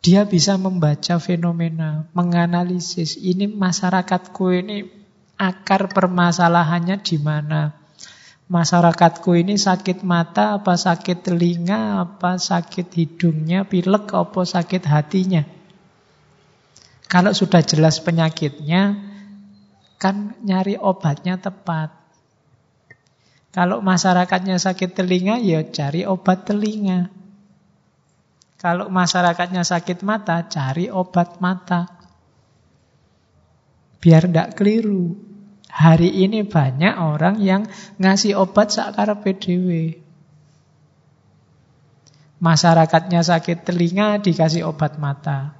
dia bisa membaca fenomena, menganalisis ini masyarakatku ini akar permasalahannya di mana. Masyarakatku ini sakit mata, apa sakit telinga, apa sakit hidungnya, pilek, apa sakit hatinya. Kalau sudah jelas penyakitnya, kan nyari obatnya tepat. Kalau masyarakatnya sakit telinga, ya cari obat telinga. Kalau masyarakatnya sakit mata, cari obat mata. Biar tidak keliru. Hari ini banyak orang yang ngasih obat sakar PDW. Masyarakatnya sakit telinga, dikasih obat mata.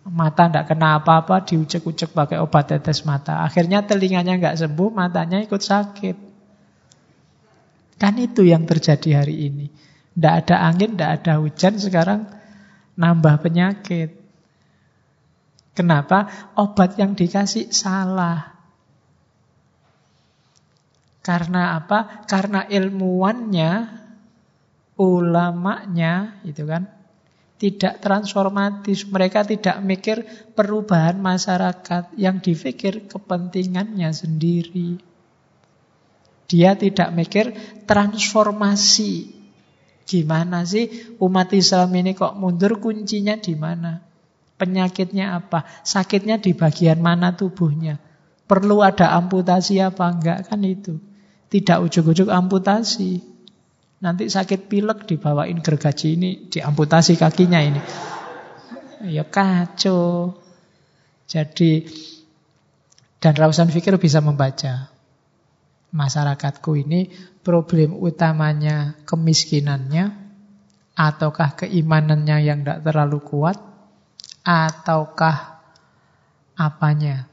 Mata tidak kena apa-apa, diucek-ucek pakai obat tetes mata. Akhirnya telinganya nggak sembuh, matanya ikut sakit. Kan itu yang terjadi hari ini. Tidak ada angin, tidak ada hujan, sekarang nambah penyakit. Kenapa? Obat yang dikasih salah. Karena apa? Karena ilmuwannya, ulamanya, itu kan, tidak transformatif. Mereka tidak mikir perubahan masyarakat. Yang dipikir kepentingannya sendiri. Dia tidak mikir transformasi. Gimana sih umat Islam ini kok mundur kuncinya di mana? Penyakitnya apa? Sakitnya di bagian mana tubuhnya? Perlu ada amputasi apa enggak? Kan itu. Tidak ujuk-ujuk amputasi. Nanti sakit pilek dibawain gergaji ini, diamputasi kakinya ini. Ya kacau. Jadi, dan Rausan Fikir bisa membaca. Masyarakatku ini problem utamanya kemiskinannya, ataukah keimanannya yang tidak terlalu kuat, ataukah apanya?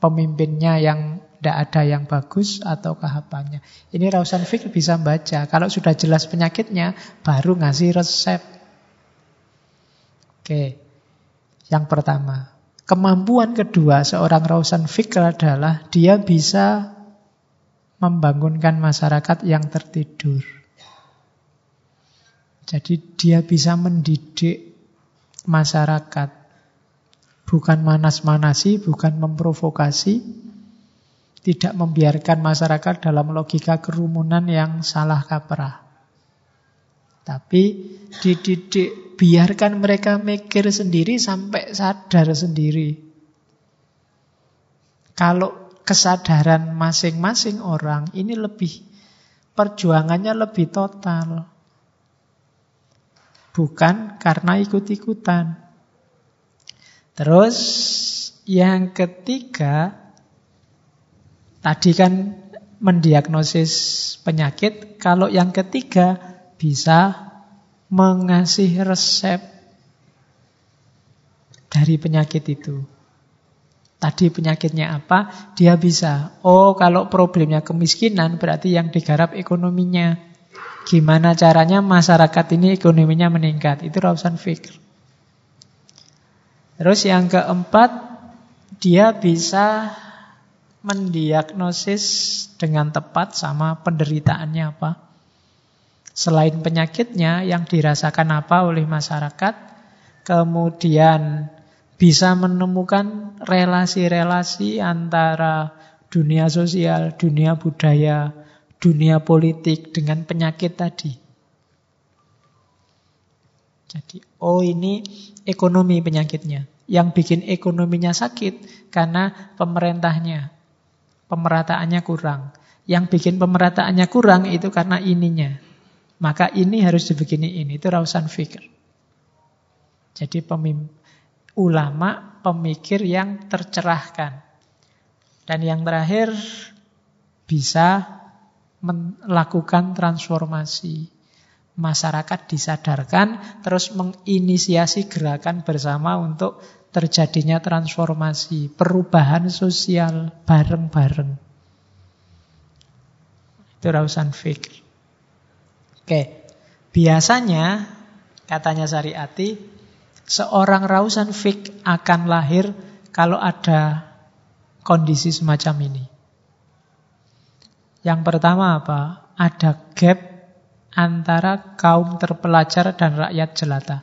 Pemimpinnya yang tidak ada yang bagus ataukah apanya? Ini Rausan Fik bisa baca. Kalau sudah jelas penyakitnya, baru ngasih resep. Oke, yang pertama. Kemampuan kedua seorang Rausan Fikr adalah dia bisa membangunkan masyarakat yang tertidur. Jadi dia bisa mendidik masyarakat. Bukan manas-manasi, bukan memprovokasi, tidak membiarkan masyarakat dalam logika kerumunan yang salah kaprah. Tapi dididik, biarkan mereka mikir sendiri sampai sadar sendiri. Kalau kesadaran masing-masing orang ini lebih, perjuangannya lebih total. Bukan karena ikut-ikutan. Terus yang ketiga, tadi kan mendiagnosis penyakit. Kalau yang ketiga bisa mengasih resep dari penyakit itu. Tadi penyakitnya apa? Dia bisa. Oh, kalau problemnya kemiskinan berarti yang digarap ekonominya. Gimana caranya masyarakat ini ekonominya meningkat? Itu rausan fikir. Terus yang keempat, dia bisa mendiagnosis dengan tepat sama penderitaannya apa. Selain penyakitnya yang dirasakan apa oleh masyarakat, kemudian bisa menemukan relasi-relasi antara dunia sosial, dunia budaya, dunia politik dengan penyakit tadi. Jadi, oh ini ekonomi penyakitnya. Yang bikin ekonominya sakit karena pemerintahnya. Pemerataannya kurang. Yang bikin pemerataannya kurang itu karena ininya. Maka ini harus dibegini ini. Itu rausan fikir. Jadi pemimpin, ulama, pemikir yang tercerahkan. Dan yang terakhir bisa melakukan transformasi. Masyarakat disadarkan, terus menginisiasi gerakan bersama untuk terjadinya transformasi, perubahan sosial bareng-bareng. Itu rausan fikir. Oke, biasanya katanya Syariati, seorang rausan fik akan lahir kalau ada kondisi semacam ini. Yang pertama apa? Ada gap antara kaum terpelajar dan rakyat jelata.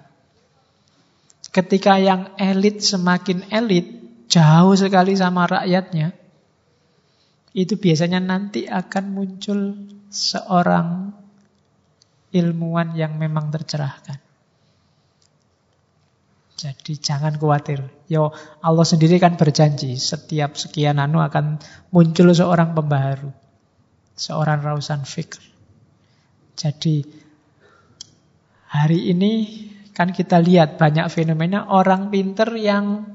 Ketika yang elit semakin elit, jauh sekali sama rakyatnya, itu biasanya nanti akan muncul seorang ilmuwan yang memang tercerahkan. Jadi jangan khawatir. Yo Allah sendiri kan berjanji setiap sekian anu akan muncul seorang pembaharu seorang rausan fikr. Jadi hari ini kan kita lihat banyak fenomena orang pinter yang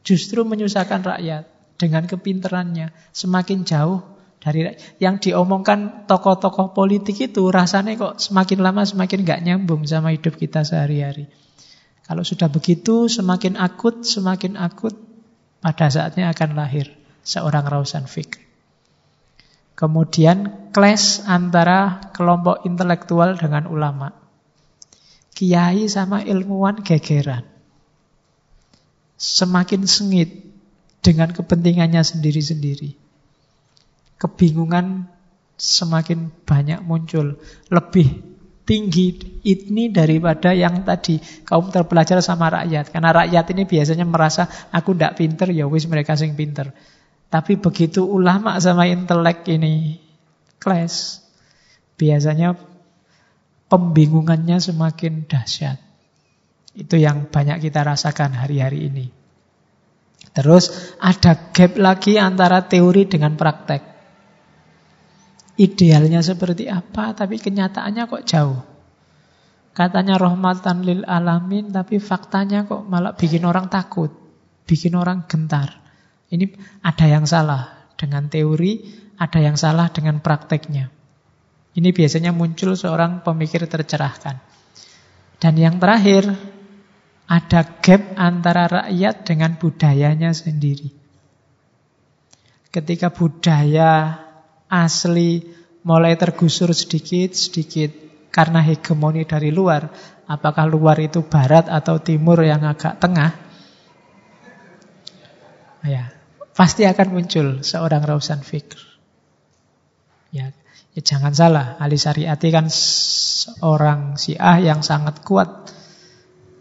justru menyusahkan rakyat dengan kepinterannya semakin jauh dari yang diomongkan tokoh-tokoh politik itu rasanya kok semakin lama semakin nggak nyambung sama hidup kita sehari-hari. Kalau sudah begitu semakin akut, semakin akut pada saatnya akan lahir seorang rausan fikr. Kemudian clash antara kelompok intelektual dengan ulama. Kiai sama ilmuwan gegeran. Semakin sengit dengan kepentingannya sendiri-sendiri. Kebingungan semakin banyak muncul. Lebih tinggi ini daripada yang tadi kaum terpelajar sama rakyat. Karena rakyat ini biasanya merasa aku tidak pinter, ya wis mereka sing pinter. Tapi begitu ulama sama intelek ini clash, biasanya pembingungannya semakin dahsyat. Itu yang banyak kita rasakan hari-hari ini. Terus ada gap lagi antara teori dengan praktek. Idealnya seperti apa, tapi kenyataannya kok jauh. Katanya rahmatan lil alamin, tapi faktanya kok malah bikin orang takut, bikin orang gentar. Ini ada yang salah dengan teori, ada yang salah dengan prakteknya. Ini biasanya muncul seorang pemikir tercerahkan. Dan yang terakhir, ada gap antara rakyat dengan budayanya sendiri. Ketika budaya asli mulai tergusur sedikit-sedikit karena hegemoni dari luar. Apakah luar itu barat atau timur yang agak tengah? Ya, pasti akan muncul seorang Rausan Fikr. Ya, ya jangan salah, Ali Syariati kan seorang Syiah yang sangat kuat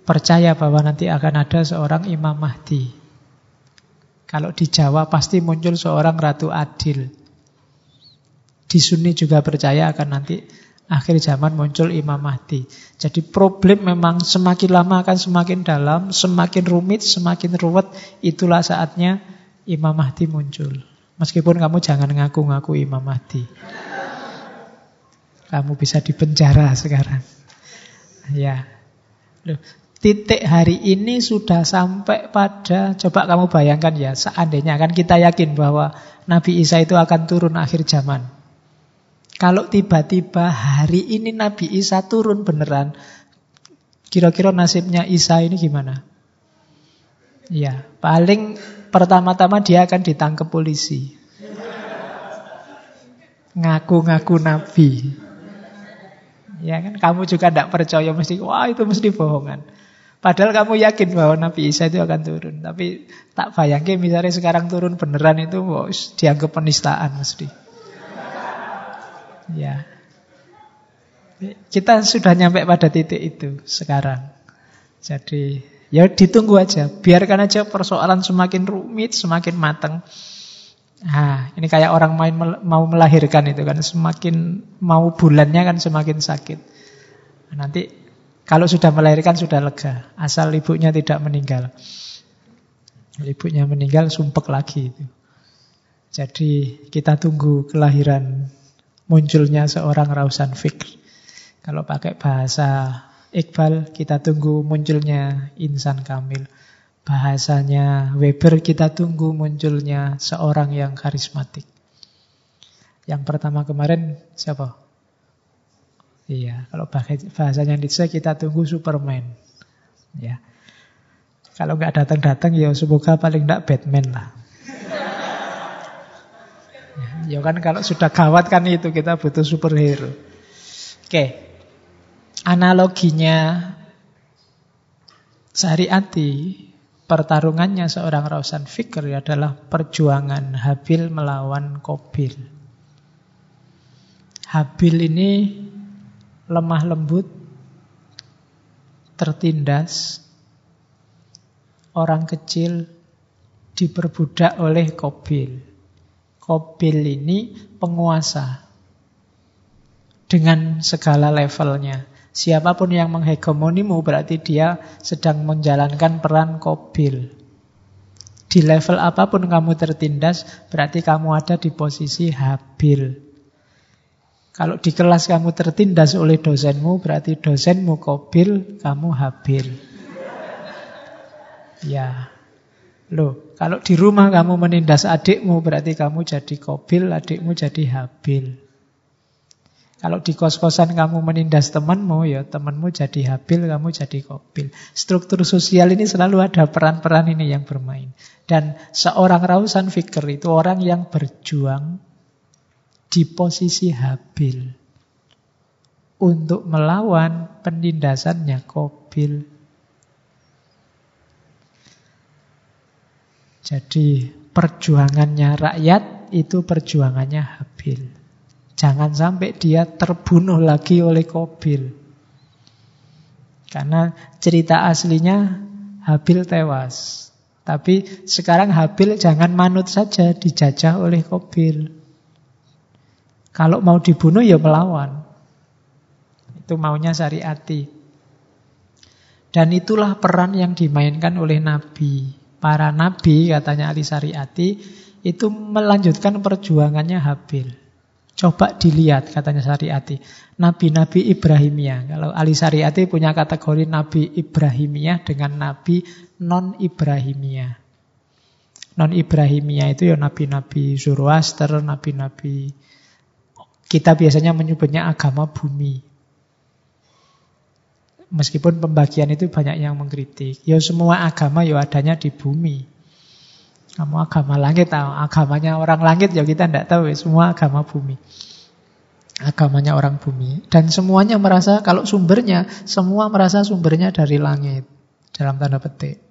percaya bahwa nanti akan ada seorang Imam Mahdi. Kalau di Jawa pasti muncul seorang Ratu Adil. Di Sunni juga percaya akan nanti akhir zaman muncul Imam Mahdi. Jadi problem memang semakin lama akan semakin dalam, semakin rumit, semakin ruwet. Itulah saatnya Imam Mahdi muncul. Meskipun kamu jangan ngaku-ngaku Imam Mahdi. Kamu bisa dipenjara sekarang. Ya. Loh, titik hari ini sudah sampai pada coba kamu bayangkan ya, seandainya kan kita yakin bahwa Nabi Isa itu akan turun akhir zaman. Kalau tiba-tiba hari ini Nabi Isa turun beneran, kira-kira nasibnya Isa ini gimana? Ya, paling pertama-tama dia akan ditangkap polisi. Ngaku-ngaku Nabi. Ya kan, kamu juga tidak percaya mesti, wah itu mesti bohongan. Padahal kamu yakin bahwa Nabi Isa itu akan turun. Tapi tak bayangin misalnya sekarang turun beneran itu, wah, dianggap penistaan mesti. Ya. Kita sudah nyampe pada titik itu sekarang. Jadi ya ditunggu aja. Biarkan aja persoalan semakin rumit, semakin matang. Nah, ini kayak orang main mau melahirkan itu kan semakin mau bulannya kan semakin sakit. Nah, nanti kalau sudah melahirkan sudah lega, asal ibunya tidak meninggal. Ibunya meninggal sumpek lagi itu. Jadi kita tunggu kelahiran munculnya seorang Rausan Fikr. Kalau pakai bahasa Iqbal, kita tunggu munculnya insan kamil. Bahasanya Weber, kita tunggu munculnya seorang yang karismatik. Yang pertama kemarin siapa? Iya, kalau bahasanya Nietzsche kita tunggu Superman. Ya. Kalau nggak datang-datang ya semoga paling tidak Batman lah. Ya kan kalau sudah gawat kan itu kita butuh superhero. Oke. Analoginya Syariati pertarungannya seorang Rausan Fikri adalah perjuangan Habil melawan Kobil. Habil ini lemah lembut, tertindas, orang kecil diperbudak oleh Kobil. Kobil ini penguasa dengan segala levelnya. Siapa pun yang menghegemonimu berarti dia sedang menjalankan peran Kobil. Di level apa pun kamu tertindas, berarti kamu ada di posisi Habil. Kalau di kelas kamu tertindas oleh dosenmu, berarti dosenmu Kobil, kamu Habil. Ya, Loh, kalau di rumah kamu menindas adikmu berarti kamu jadi kobil, adikmu jadi habil. Kalau di kos-kosan kamu menindas temanmu, ya temanmu jadi habil, kamu jadi kobil. Struktur sosial ini selalu ada peran-peran ini yang bermain. Dan seorang rausan fikir itu orang yang berjuang di posisi habil untuk melawan penindasannya kobil. Jadi perjuangannya rakyat itu perjuangannya Habil. Jangan sampai dia terbunuh lagi oleh Kobil. Karena cerita aslinya Habil tewas. Tapi sekarang Habil jangan manut saja dijajah oleh Kobil. Kalau mau dibunuh ya melawan. Itu maunya syariati. Dan itulah peran yang dimainkan oleh Nabi. Para Nabi, katanya Ali Syariati, itu melanjutkan perjuangannya Habil. Coba dilihat, katanya Syariati. Nabi-Nabi Ibrahimiyah. Kalau Ali Syariati punya kategori Nabi Ibrahimiyah dengan Nabi non-Ibrahimiyah. Non-Ibrahimiyah itu ya Nabi-Nabi Zoroaster, Nabi-Nabi... Kita biasanya menyebutnya agama bumi. Meskipun pembagian itu banyak yang mengkritik. Ya semua agama ya adanya di bumi. Kamu agama langit tahu, agamanya orang langit ya kita tidak tahu, ya. semua agama bumi. Agamanya orang bumi. Dan semuanya merasa, kalau sumbernya, semua merasa sumbernya dari langit. Dalam tanda petik.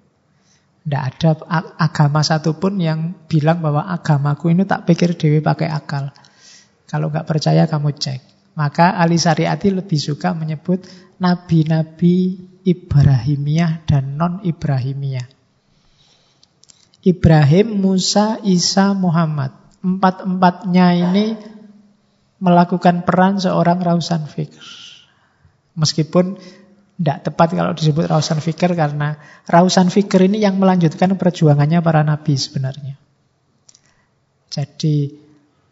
Tidak ada agama satupun yang bilang bahwa agamaku ini tak pikir dewi pakai akal. Kalau nggak percaya kamu cek. Maka Ali Syariati lebih suka menyebut nabi-nabi Ibrahimiyah dan non-Ibrahimiyah. Ibrahim, Musa, Isa, Muhammad. Empat-empatnya ini melakukan peran seorang rausan fikr. Meskipun tidak tepat kalau disebut rausan fikir karena rausan fikir ini yang melanjutkan perjuangannya para nabi sebenarnya. Jadi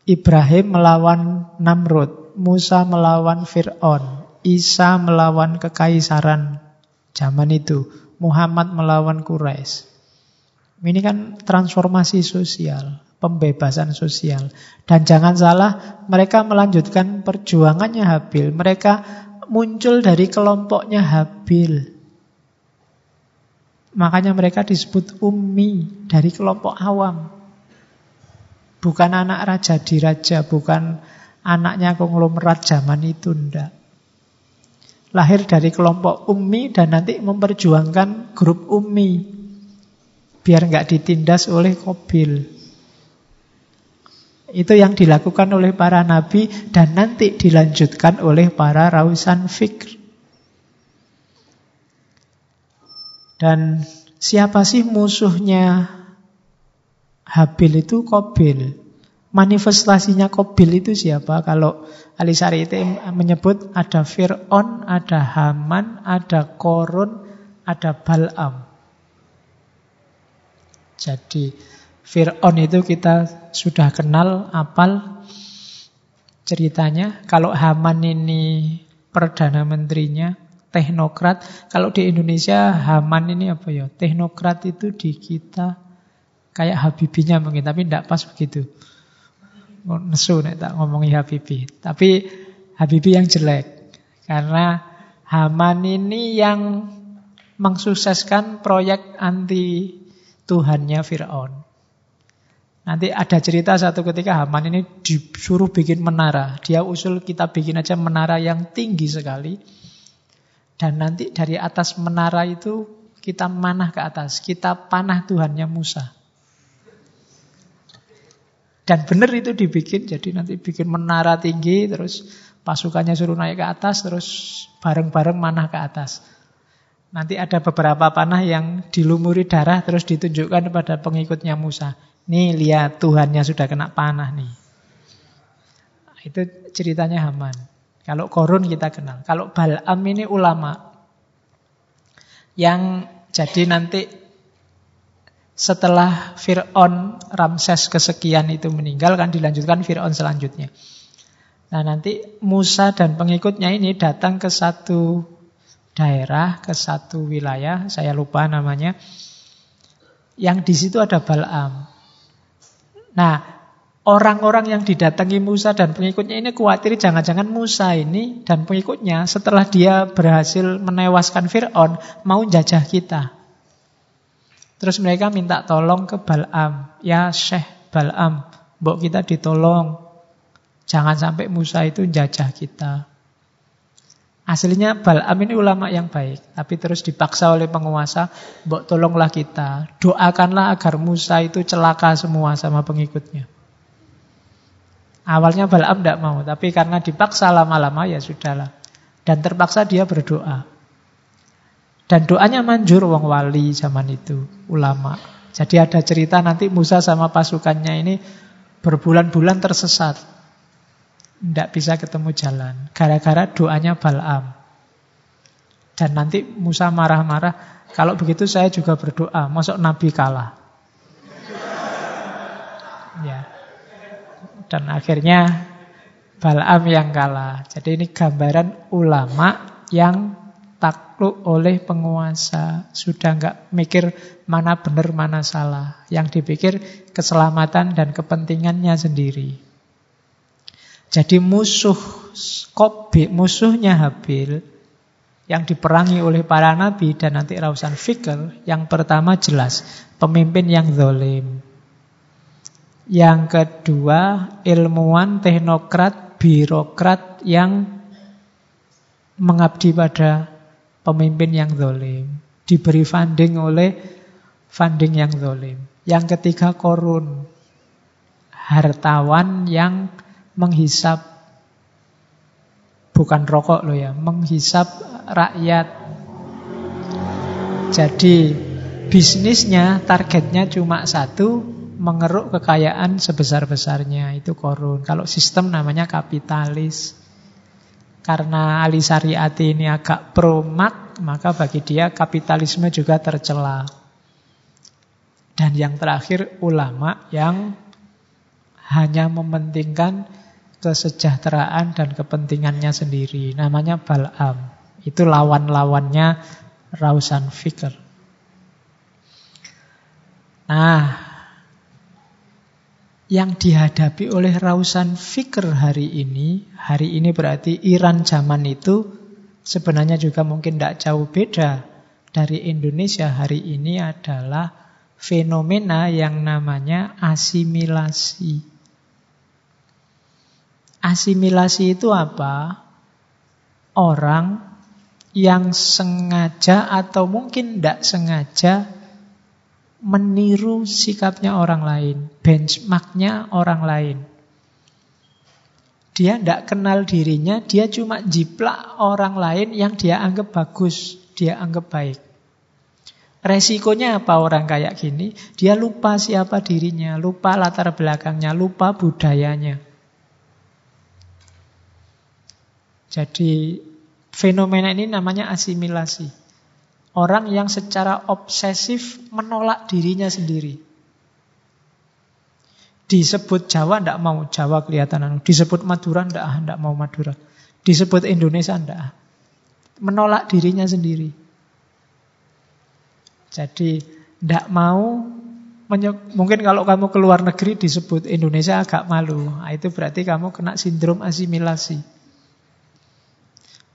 Ibrahim melawan Namrud, Musa melawan Fir'aun, Isa melawan kekaisaran zaman itu. Muhammad melawan Quraisy. Ini kan transformasi sosial, pembebasan sosial. Dan jangan salah, mereka melanjutkan perjuangannya Habil. Mereka muncul dari kelompoknya Habil. Makanya mereka disebut ummi dari kelompok awam. Bukan anak raja diraja, bukan anaknya konglomerat zaman itu, ndak lahir dari kelompok ummi dan nanti memperjuangkan grup ummi biar nggak ditindas oleh Kobil. Itu yang dilakukan oleh para nabi dan nanti dilanjutkan oleh para rausan fikr. Dan siapa sih musuhnya Habil itu Kobil. Manifestasinya Kobil itu siapa? Kalau Ali itu menyebut ada Fir'on, ada Haman, ada Korun, ada Bal'am. Jadi Fir'on itu kita sudah kenal, apal ceritanya. Kalau Haman ini Perdana Menterinya, teknokrat. Kalau di Indonesia Haman ini apa ya? Teknokrat itu di kita kayak Habibinya mungkin, tapi tidak pas begitu nesu nek tak ngomongi Habibi. Tapi Habibi yang jelek. Karena Haman ini yang mensukseskan proyek anti Tuhannya Fir'aun. Nanti ada cerita satu ketika Haman ini disuruh bikin menara. Dia usul kita bikin aja menara yang tinggi sekali. Dan nanti dari atas menara itu kita manah ke atas. Kita panah Tuhannya Musa. Dan benar itu dibikin, jadi nanti bikin menara tinggi, terus pasukannya suruh naik ke atas, terus bareng-bareng manah ke atas. Nanti ada beberapa panah yang dilumuri darah, terus ditunjukkan kepada pengikutnya Musa. Nih lihat Tuhannya sudah kena panah nih. Itu ceritanya Haman. Kalau Korun kita kenal. Kalau Bal'am ini ulama. Yang jadi nanti setelah Fir'aun Ramses kesekian itu meninggal kan dilanjutkan Fir'aun selanjutnya. Nah nanti Musa dan pengikutnya ini datang ke satu daerah, ke satu wilayah, saya lupa namanya, yang di situ ada Bal'am. Nah orang-orang yang didatangi Musa dan pengikutnya ini khawatir jangan-jangan Musa ini dan pengikutnya setelah dia berhasil menewaskan Fir'aun mau jajah kita. Terus mereka minta tolong ke Bal'am. Ya Syekh Bal'am, mbok kita ditolong. Jangan sampai Musa itu jajah kita. Aslinya Bal'am ini ulama yang baik. Tapi terus dipaksa oleh penguasa, mbok tolonglah kita. Doakanlah agar Musa itu celaka semua sama pengikutnya. Awalnya Bal'am tidak mau, tapi karena dipaksa lama-lama ya sudahlah. Dan terpaksa dia berdoa. Dan doanya manjur wong wali zaman itu, ulama. Jadi ada cerita nanti Musa sama pasukannya ini berbulan-bulan tersesat. Tidak bisa ketemu jalan. Gara-gara doanya Bal'am. Dan nanti Musa marah-marah, kalau begitu saya juga berdoa, masuk Nabi kalah. Ya. Dan akhirnya Balaam yang kalah. Jadi ini gambaran ulama yang takluk oleh penguasa. Sudah nggak mikir mana benar, mana salah. Yang dipikir keselamatan dan kepentingannya sendiri. Jadi musuh Kobe, musuhnya Habil, yang diperangi oleh para nabi dan nanti Rausan Fikr, yang pertama jelas, pemimpin yang zolim. Yang kedua, ilmuwan, teknokrat, birokrat yang mengabdi pada pemimpin yang zolim. Diberi funding oleh funding yang zolim. Yang ketiga, korun. Hartawan yang menghisap bukan rokok loh ya, menghisap rakyat. Jadi bisnisnya targetnya cuma satu, mengeruk kekayaan sebesar-besarnya itu korun. Kalau sistem namanya kapitalis. Karena Ali Syariati ini agak promak, maka bagi dia kapitalisme juga tercela. Dan yang terakhir ulama yang hanya mementingkan kesejahteraan dan kepentingannya sendiri. Namanya Bal'am. Itu lawan-lawannya Rausan Fikr. Nah, yang dihadapi oleh Rausan Fikr hari ini, hari ini berarti Iran zaman itu sebenarnya juga mungkin tidak jauh beda dari Indonesia hari ini adalah fenomena yang namanya asimilasi. Asimilasi itu apa? Orang yang sengaja atau mungkin tidak sengaja meniru sikapnya orang lain, benchmarknya orang lain. Dia tidak kenal dirinya, dia cuma jiplak orang lain yang dia anggap bagus, dia anggap baik. Resikonya apa orang kayak gini? Dia lupa siapa dirinya, lupa latar belakangnya, lupa budayanya. Jadi fenomena ini namanya asimilasi. Orang yang secara obsesif menolak dirinya sendiri. Disebut Jawa tidak mau Jawa kelihatan anu. Disebut Madura tidak tidak mau Madura. Disebut Indonesia tidak. Menolak dirinya sendiri. Jadi tidak mau Mungkin kalau kamu keluar negeri disebut Indonesia agak malu. Nah, itu berarti kamu kena sindrom asimilasi.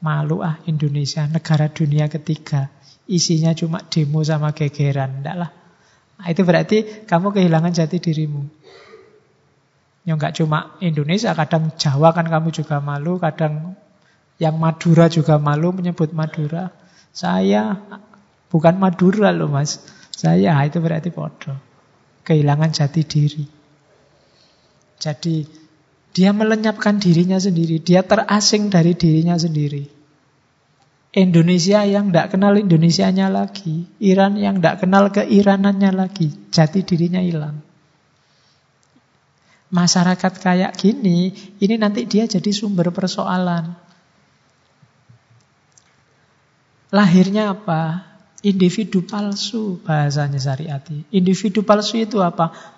Malu ah Indonesia, negara dunia ketiga. Isinya cuma demo sama gegeran. Lah. Nah, itu berarti kamu kehilangan jati dirimu. Ya enggak cuma Indonesia, kadang Jawa kan kamu juga malu, kadang yang Madura juga malu menyebut Madura. Saya bukan Madura loh mas. Saya itu berarti bodoh. Kehilangan jati diri. Jadi dia melenyapkan dirinya sendiri. Dia terasing dari dirinya sendiri. Indonesia yang tidak kenal Indonesianya lagi. Iran yang tidak kenal keiranannya lagi. Jati dirinya hilang. Masyarakat kayak gini, ini nanti dia jadi sumber persoalan. Lahirnya apa? Individu palsu bahasanya syariati. Individu palsu itu apa?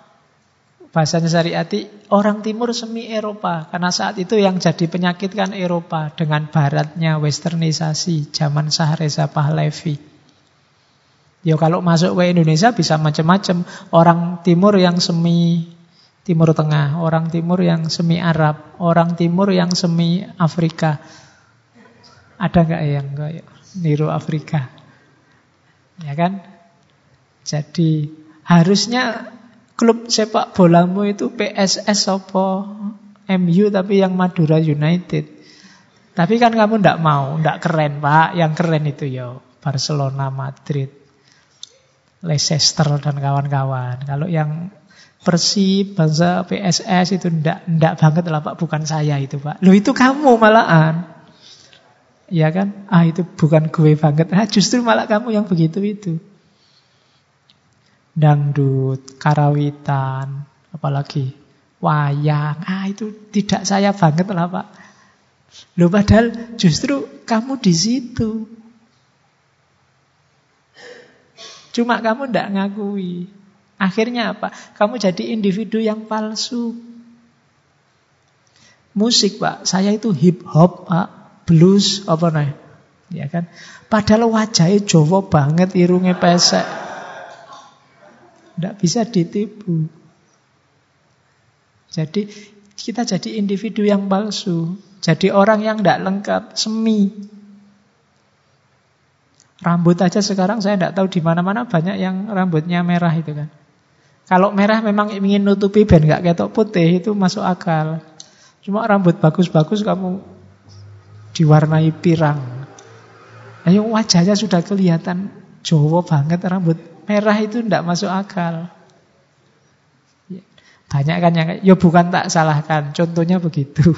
Bahasanya syariati orang timur semi Eropa karena saat itu yang jadi penyakit kan Eropa dengan baratnya westernisasi zaman Sahreza Pahlavi. Ya kalau masuk ke Indonesia bisa macam-macam. Orang timur yang semi Timur Tengah, orang timur yang semi Arab, orang timur yang semi Afrika. Ada nggak yang kayak niru Afrika? Ya kan? Jadi harusnya klub sepak bolamu itu PSS apa MU tapi yang Madura United. Tapi kan kamu ndak mau, ndak keren pak. Yang keren itu ya Barcelona, Madrid, Leicester dan kawan-kawan. Kalau yang Persib, bangsa PSS itu ndak ndak banget lah pak. Bukan saya itu pak. Lo itu kamu malahan. Ya kan? Ah itu bukan gue banget. Nah, justru malah kamu yang begitu itu dangdut, karawitan, apalagi wayang. Ah itu tidak saya banget lah Pak. Loh padahal justru kamu di situ. Cuma kamu tidak ngakui. Akhirnya apa? Kamu jadi individu yang palsu. Musik pak, saya itu hip hop pak, blues apa nih? Ya kan? Padahal wajahnya Jawa banget, irungnya pesek. Tidak bisa ditipu. Jadi kita jadi individu yang palsu. Jadi orang yang tidak lengkap, semi. Rambut aja sekarang saya tidak tahu di mana-mana banyak yang rambutnya merah itu kan. Kalau merah memang ingin nutupi ben nggak ketok putih itu masuk akal. Cuma rambut bagus-bagus kamu diwarnai pirang. Ayo wajahnya sudah kelihatan Jawa banget rambut merah itu tidak masuk akal. Ya, banyak kan yang ya bukan tak salahkan, contohnya begitu.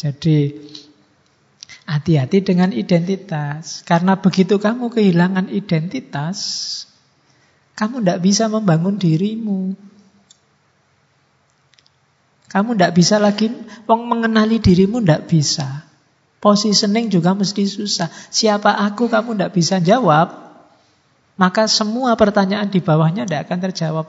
Jadi Hati-hati dengan identitas. Karena begitu kamu kehilangan identitas, kamu tidak bisa membangun dirimu. Kamu tidak bisa lagi mengenali dirimu, tidak bisa. Positioning juga mesti susah. Siapa aku kamu tidak bisa jawab. Maka semua pertanyaan di bawahnya tidak akan terjawab.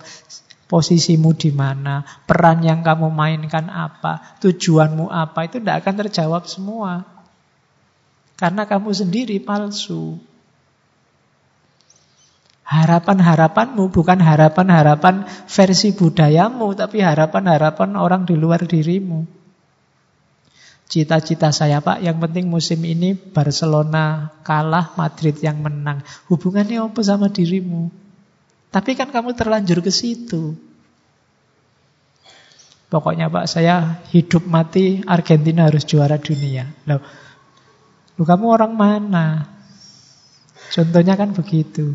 Posisimu di mana, peran yang kamu mainkan apa, tujuanmu apa, itu tidak akan terjawab semua. Karena kamu sendiri palsu. Harapan-harapanmu bukan harapan-harapan versi budayamu, tapi harapan-harapan orang di luar dirimu. Cita-cita saya Pak, yang penting musim ini Barcelona kalah, Madrid yang menang. Hubungannya apa sama dirimu? Tapi kan kamu terlanjur ke situ. Pokoknya Pak, saya hidup mati Argentina harus juara dunia. Loh, Lu kamu orang mana? Contohnya kan begitu.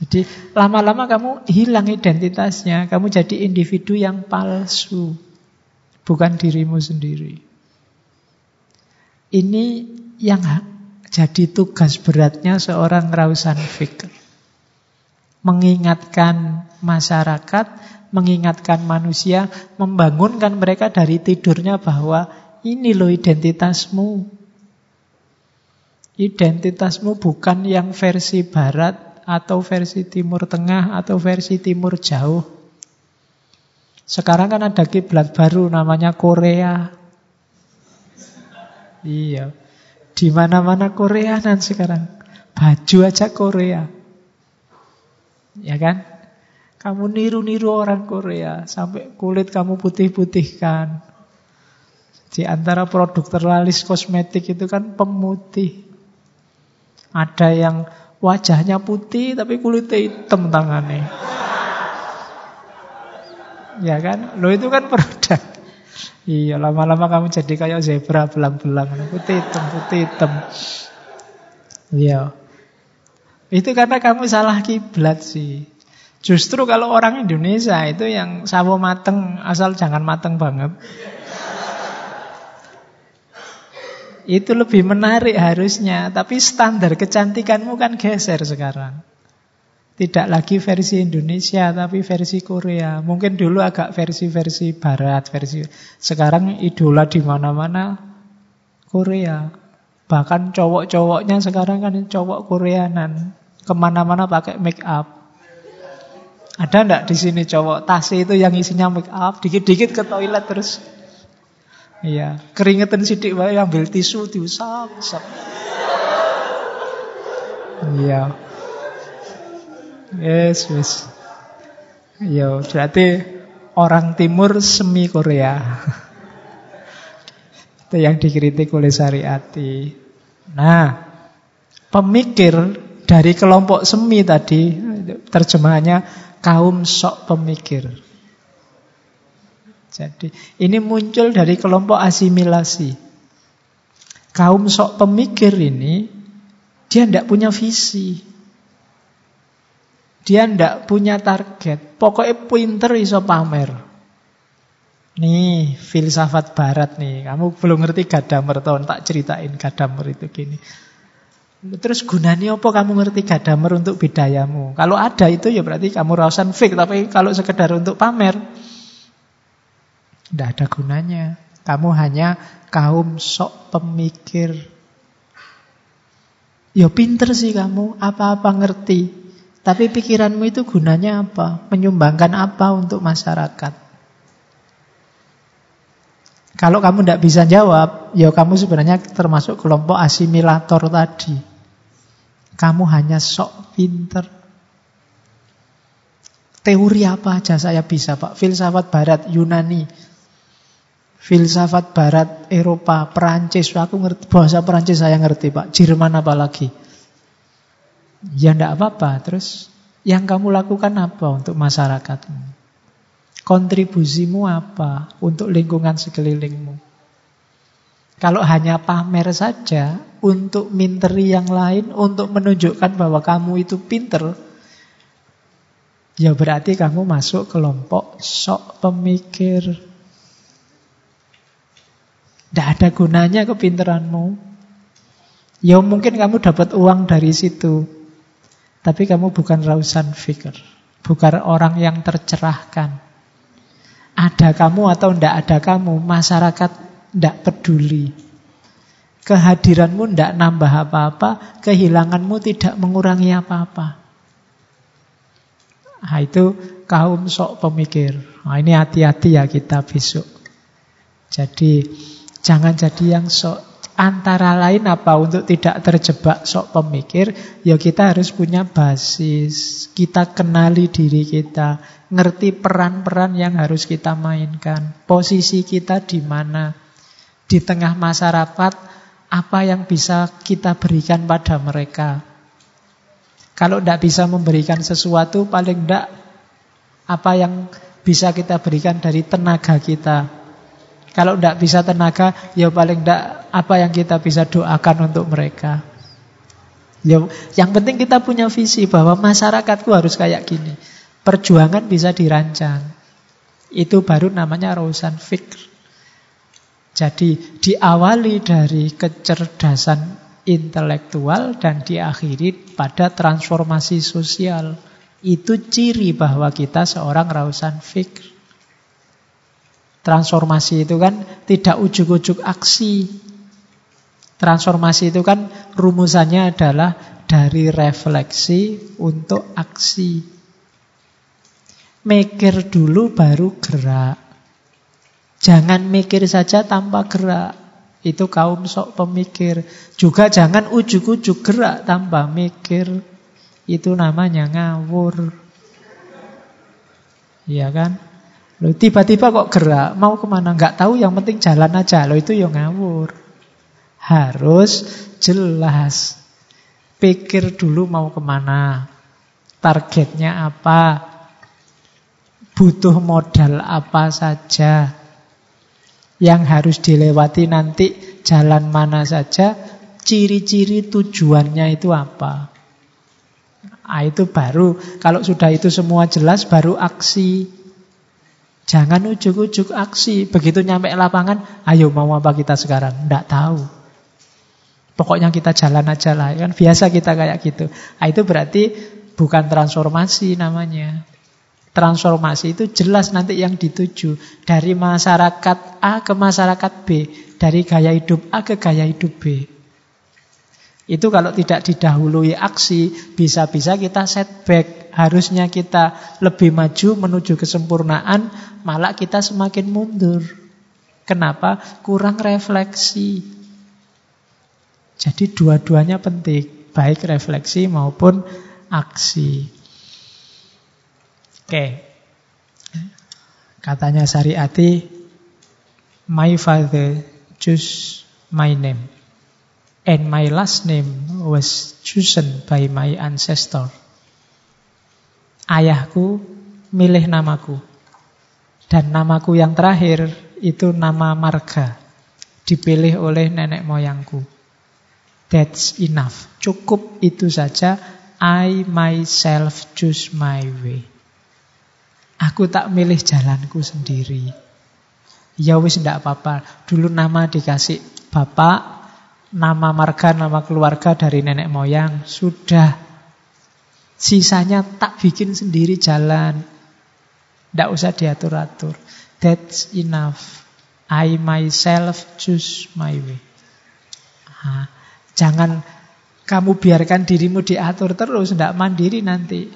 Jadi lama-lama kamu hilang identitasnya, kamu jadi individu yang palsu, bukan dirimu sendiri. Ini yang jadi tugas beratnya seorang Rausan Fikr. Mengingatkan masyarakat, mengingatkan manusia, membangunkan mereka dari tidurnya bahwa ini loh identitasmu. Identitasmu bukan yang versi barat atau versi timur tengah atau versi timur jauh. Sekarang kan ada kiblat baru namanya Korea. Iya. Di mana-mana Korea nan sekarang. Baju aja Korea. Ya kan? Kamu niru-niru orang Korea sampai kulit kamu putih-putihkan. Di antara produk terlaris kosmetik itu kan pemutih. Ada yang wajahnya putih tapi kulitnya hitam tangannya. Ya kan? Lo itu kan produk. Iya, lama-lama kamu jadi kayak zebra belang-belang. Putih hitam, putih hitam. Iya. Itu karena kamu salah kiblat sih. Justru kalau orang Indonesia itu yang sawo mateng, asal jangan mateng banget. Itu lebih menarik harusnya, tapi standar kecantikanmu kan geser sekarang. Tidak lagi versi Indonesia, tapi versi Korea. Mungkin dulu agak versi-versi Barat, versi sekarang idola di mana-mana Korea. Bahkan cowok-cowoknya sekarang kan cowok Koreanan, ke mana-mana pakai make up. Ada ndak di sini cowok tas itu yang isinya make up, dikit-dikit ke toilet terus Iya, keringetan sidik wae ambil tisu diusap-usap. Iya. Yes, yes. Iya, berarti orang timur semi Korea. Itu yang dikritik oleh Syariati. Nah, pemikir dari kelompok semi tadi, terjemahannya kaum sok pemikir. Jadi ini muncul dari kelompok asimilasi. Kaum sok pemikir ini dia tidak punya visi. Dia tidak punya target. Pokoknya pinter iso pamer. Nih, filsafat barat nih. Kamu belum ngerti Gadamer tahun tak ceritain Gadamer itu gini. Terus gunanya apa kamu ngerti Gadamer untuk bidayamu? Kalau ada itu ya berarti kamu rausan fake. Tapi kalau sekedar untuk pamer, tidak ada gunanya. Kamu hanya kaum sok pemikir. Ya pinter sih kamu, apa-apa ngerti. Tapi pikiranmu itu gunanya apa? Menyumbangkan apa untuk masyarakat? Kalau kamu tidak bisa jawab, ya kamu sebenarnya termasuk kelompok asimilator tadi. Kamu hanya sok pinter. Teori apa aja saya bisa, Pak. Filsafat Barat, Yunani. Filsafat Barat, Eropa, Perancis. Aku ngerti, bahasa Perancis saya ngerti, Pak. Jerman apalagi. Ya enggak apa-apa. Terus yang kamu lakukan apa untuk masyarakatmu? Kontribusimu apa untuk lingkungan sekelilingmu? Kalau hanya pamer saja untuk minteri yang lain, untuk menunjukkan bahwa kamu itu pinter, Ya berarti kamu masuk kelompok sok pemikir. Tidak ada gunanya kepinteranmu. Ya mungkin kamu dapat uang dari situ. Tapi kamu bukan rausan fikir. Bukan orang yang tercerahkan. Ada kamu atau tidak ada kamu, masyarakat tidak peduli. Kehadiranmu tidak nambah apa-apa, kehilanganmu tidak mengurangi apa-apa. Nah, itu kaum sok pemikir. Nah, ini hati-hati ya kita besok. Jadi jangan jadi yang sok antara lain apa untuk tidak terjebak sok pemikir, ya kita harus punya basis. Kita kenali diri kita, ngerti peran-peran yang harus kita mainkan, posisi kita di mana di tengah masyarakat, apa yang bisa kita berikan pada mereka. Kalau tidak bisa memberikan sesuatu, paling tidak apa yang bisa kita berikan dari tenaga kita. Kalau tidak bisa tenaga, ya paling tidak apa yang kita bisa doakan untuk mereka. Ya, yang penting kita punya visi bahwa masyarakatku harus kayak gini. Perjuangan bisa dirancang. Itu baru namanya rousan fikr. Jadi diawali dari kecerdasan intelektual dan diakhiri pada transformasi sosial. Itu ciri bahwa kita seorang rausan fikr. Transformasi itu kan tidak ujuk-ujuk aksi. Transformasi itu kan rumusannya adalah dari refleksi untuk aksi. Mikir dulu baru gerak. Jangan mikir saja tanpa gerak. Itu kaum sok pemikir. Juga jangan ujuk-ujuk gerak tanpa mikir. Itu namanya ngawur. Iya kan? Loh, tiba-tiba kok gerak, mau ke mana? Nggak tahu, yang penting jalan aja. Loh, itu yang ngawur. Harus jelas. Pikir dulu mau ke mana. Targetnya apa. Butuh modal apa saja yang harus dilewati nanti jalan mana saja, ciri-ciri tujuannya itu apa. Nah, itu baru, kalau sudah itu semua jelas, baru aksi. Jangan ujuk-ujuk aksi. Begitu nyampe lapangan, ayo mau apa kita sekarang? Tidak tahu. Pokoknya kita jalan aja lah. Kan biasa kita kayak gitu. Nah, itu berarti bukan transformasi namanya. Transformasi itu jelas nanti yang dituju dari masyarakat A ke masyarakat B, dari gaya hidup A ke gaya hidup B. Itu kalau tidak didahului aksi, bisa-bisa kita setback. Harusnya kita lebih maju menuju kesempurnaan, malah kita semakin mundur. Kenapa? Kurang refleksi. Jadi dua-duanya penting, baik refleksi maupun aksi. Oke. Katanya Syariati, my father choose my name. And my last name was chosen by my ancestor. Ayahku milih namaku. Dan namaku yang terakhir itu nama marga. Dipilih oleh nenek moyangku. That's enough. Cukup itu saja. I myself choose my way. Aku tak milih jalanku sendiri. Ya wis ndak apa-apa. Dulu nama dikasih bapak, nama marga, nama keluarga dari nenek moyang. Sudah. Sisanya tak bikin sendiri jalan. Ndak usah diatur-atur. That's enough. I myself choose my way. Jangan kamu biarkan dirimu diatur terus, tidak mandiri nanti.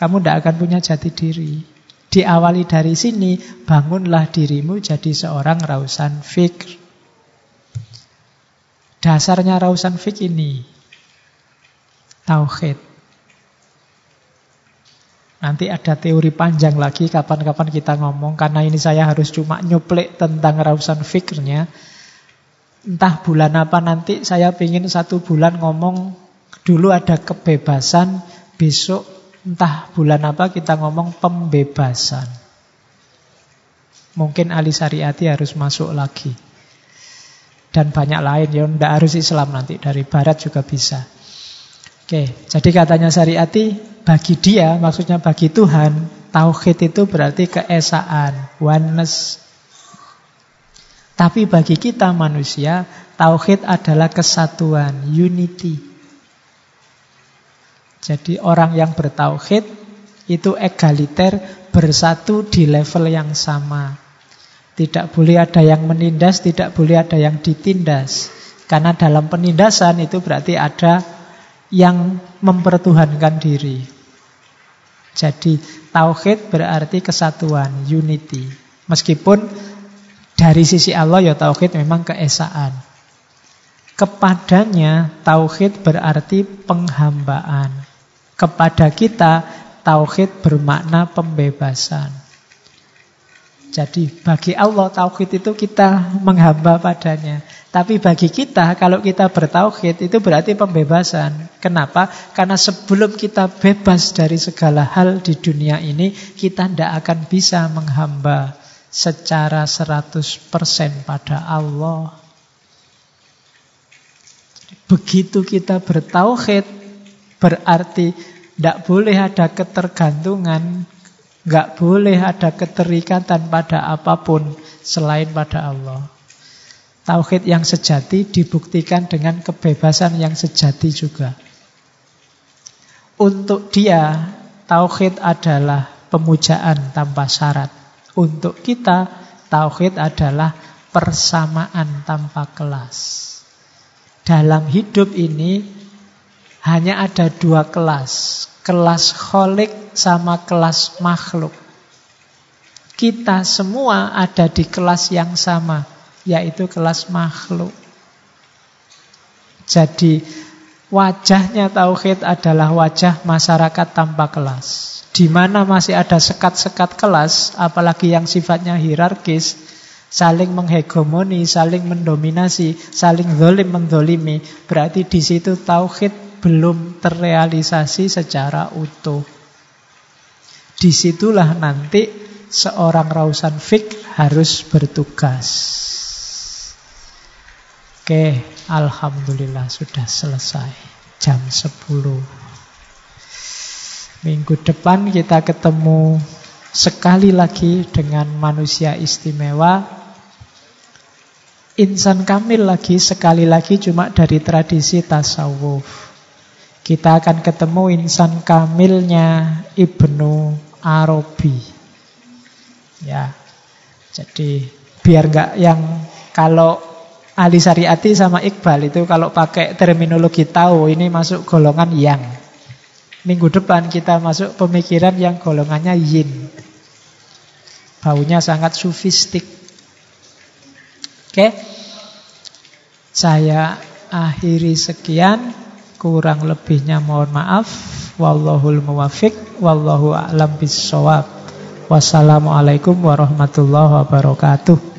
Kamu tidak akan punya jati diri. Diawali dari sini, bangunlah dirimu jadi seorang rausan fikr. Dasarnya rausan fik ini tauhid. Nanti ada teori panjang lagi kapan-kapan kita ngomong karena ini saya harus cuma nyuplik tentang rausan fikirnya. Entah bulan apa nanti saya ingin satu bulan ngomong dulu ada kebebasan, besok entah bulan apa kita ngomong pembebasan. Mungkin Ali Syariati harus masuk lagi dan banyak lain ya tidak harus Islam nanti dari Barat juga bisa. Oke, jadi katanya syariati bagi dia maksudnya bagi Tuhan tauhid itu berarti keesaan, oneness. Tapi bagi kita manusia tauhid adalah kesatuan, unity. Jadi orang yang bertauhid itu egaliter bersatu di level yang sama. Tidak boleh ada yang menindas, tidak boleh ada yang ditindas. Karena dalam penindasan itu berarti ada yang mempertuhankan diri. Jadi tauhid berarti kesatuan, unity. Meskipun dari sisi Allah ya tauhid memang keesaan. Kepadanya tauhid berarti penghambaan. Kepada kita tauhid bermakna pembebasan. Jadi bagi Allah tauhid itu kita menghamba padanya. Tapi bagi kita kalau kita bertauhid itu berarti pembebasan. Kenapa? Karena sebelum kita bebas dari segala hal di dunia ini, kita tidak akan bisa menghamba secara 100% pada Allah. Begitu kita bertauhid berarti tidak boleh ada ketergantungan Nggak boleh ada keterikatan pada apa pun selain pada Allah. Tauhid yang sejati dibuktikan dengan kebebasan yang sejati juga. Untuk dia, tauhid adalah pemujaan tanpa syarat. Untuk kita, tauhid adalah persamaan tanpa kelas. Dalam hidup ini hanya ada dua kelas, kelas kholik sama kelas makhluk. Kita semua ada di kelas yang sama, yaitu kelas makhluk. Jadi wajahnya tauhid adalah wajah masyarakat tanpa kelas. Di mana masih ada sekat-sekat kelas, apalagi yang sifatnya hierarkis, saling menghegemoni, saling mendominasi, saling zolim mendolimi, berarti di situ tauhid belum terrealisasi secara utuh. Di situlah nanti seorang rausan fik harus bertugas. Oke, Alhamdulillah sudah selesai. Jam 10. Minggu depan kita ketemu sekali lagi dengan manusia istimewa. Insan kamil lagi, sekali lagi cuma dari tradisi tasawuf. Kita akan ketemu insan kamilnya Ibnu Arabi. Ya. Jadi biar nggak yang kalau Ali Syariati sama Iqbal itu kalau pakai terminologi tahu ini masuk golongan yang. Minggu depan kita masuk pemikiran yang golongannya yin. Baunya sangat sufistik. Oke. Saya akhiri sekian. Kurang lebihnya mohon maaf. Wallahul muwafiq. Wallahu a'lam bisawab. Wassalamualaikum warahmatullahi wabarakatuh.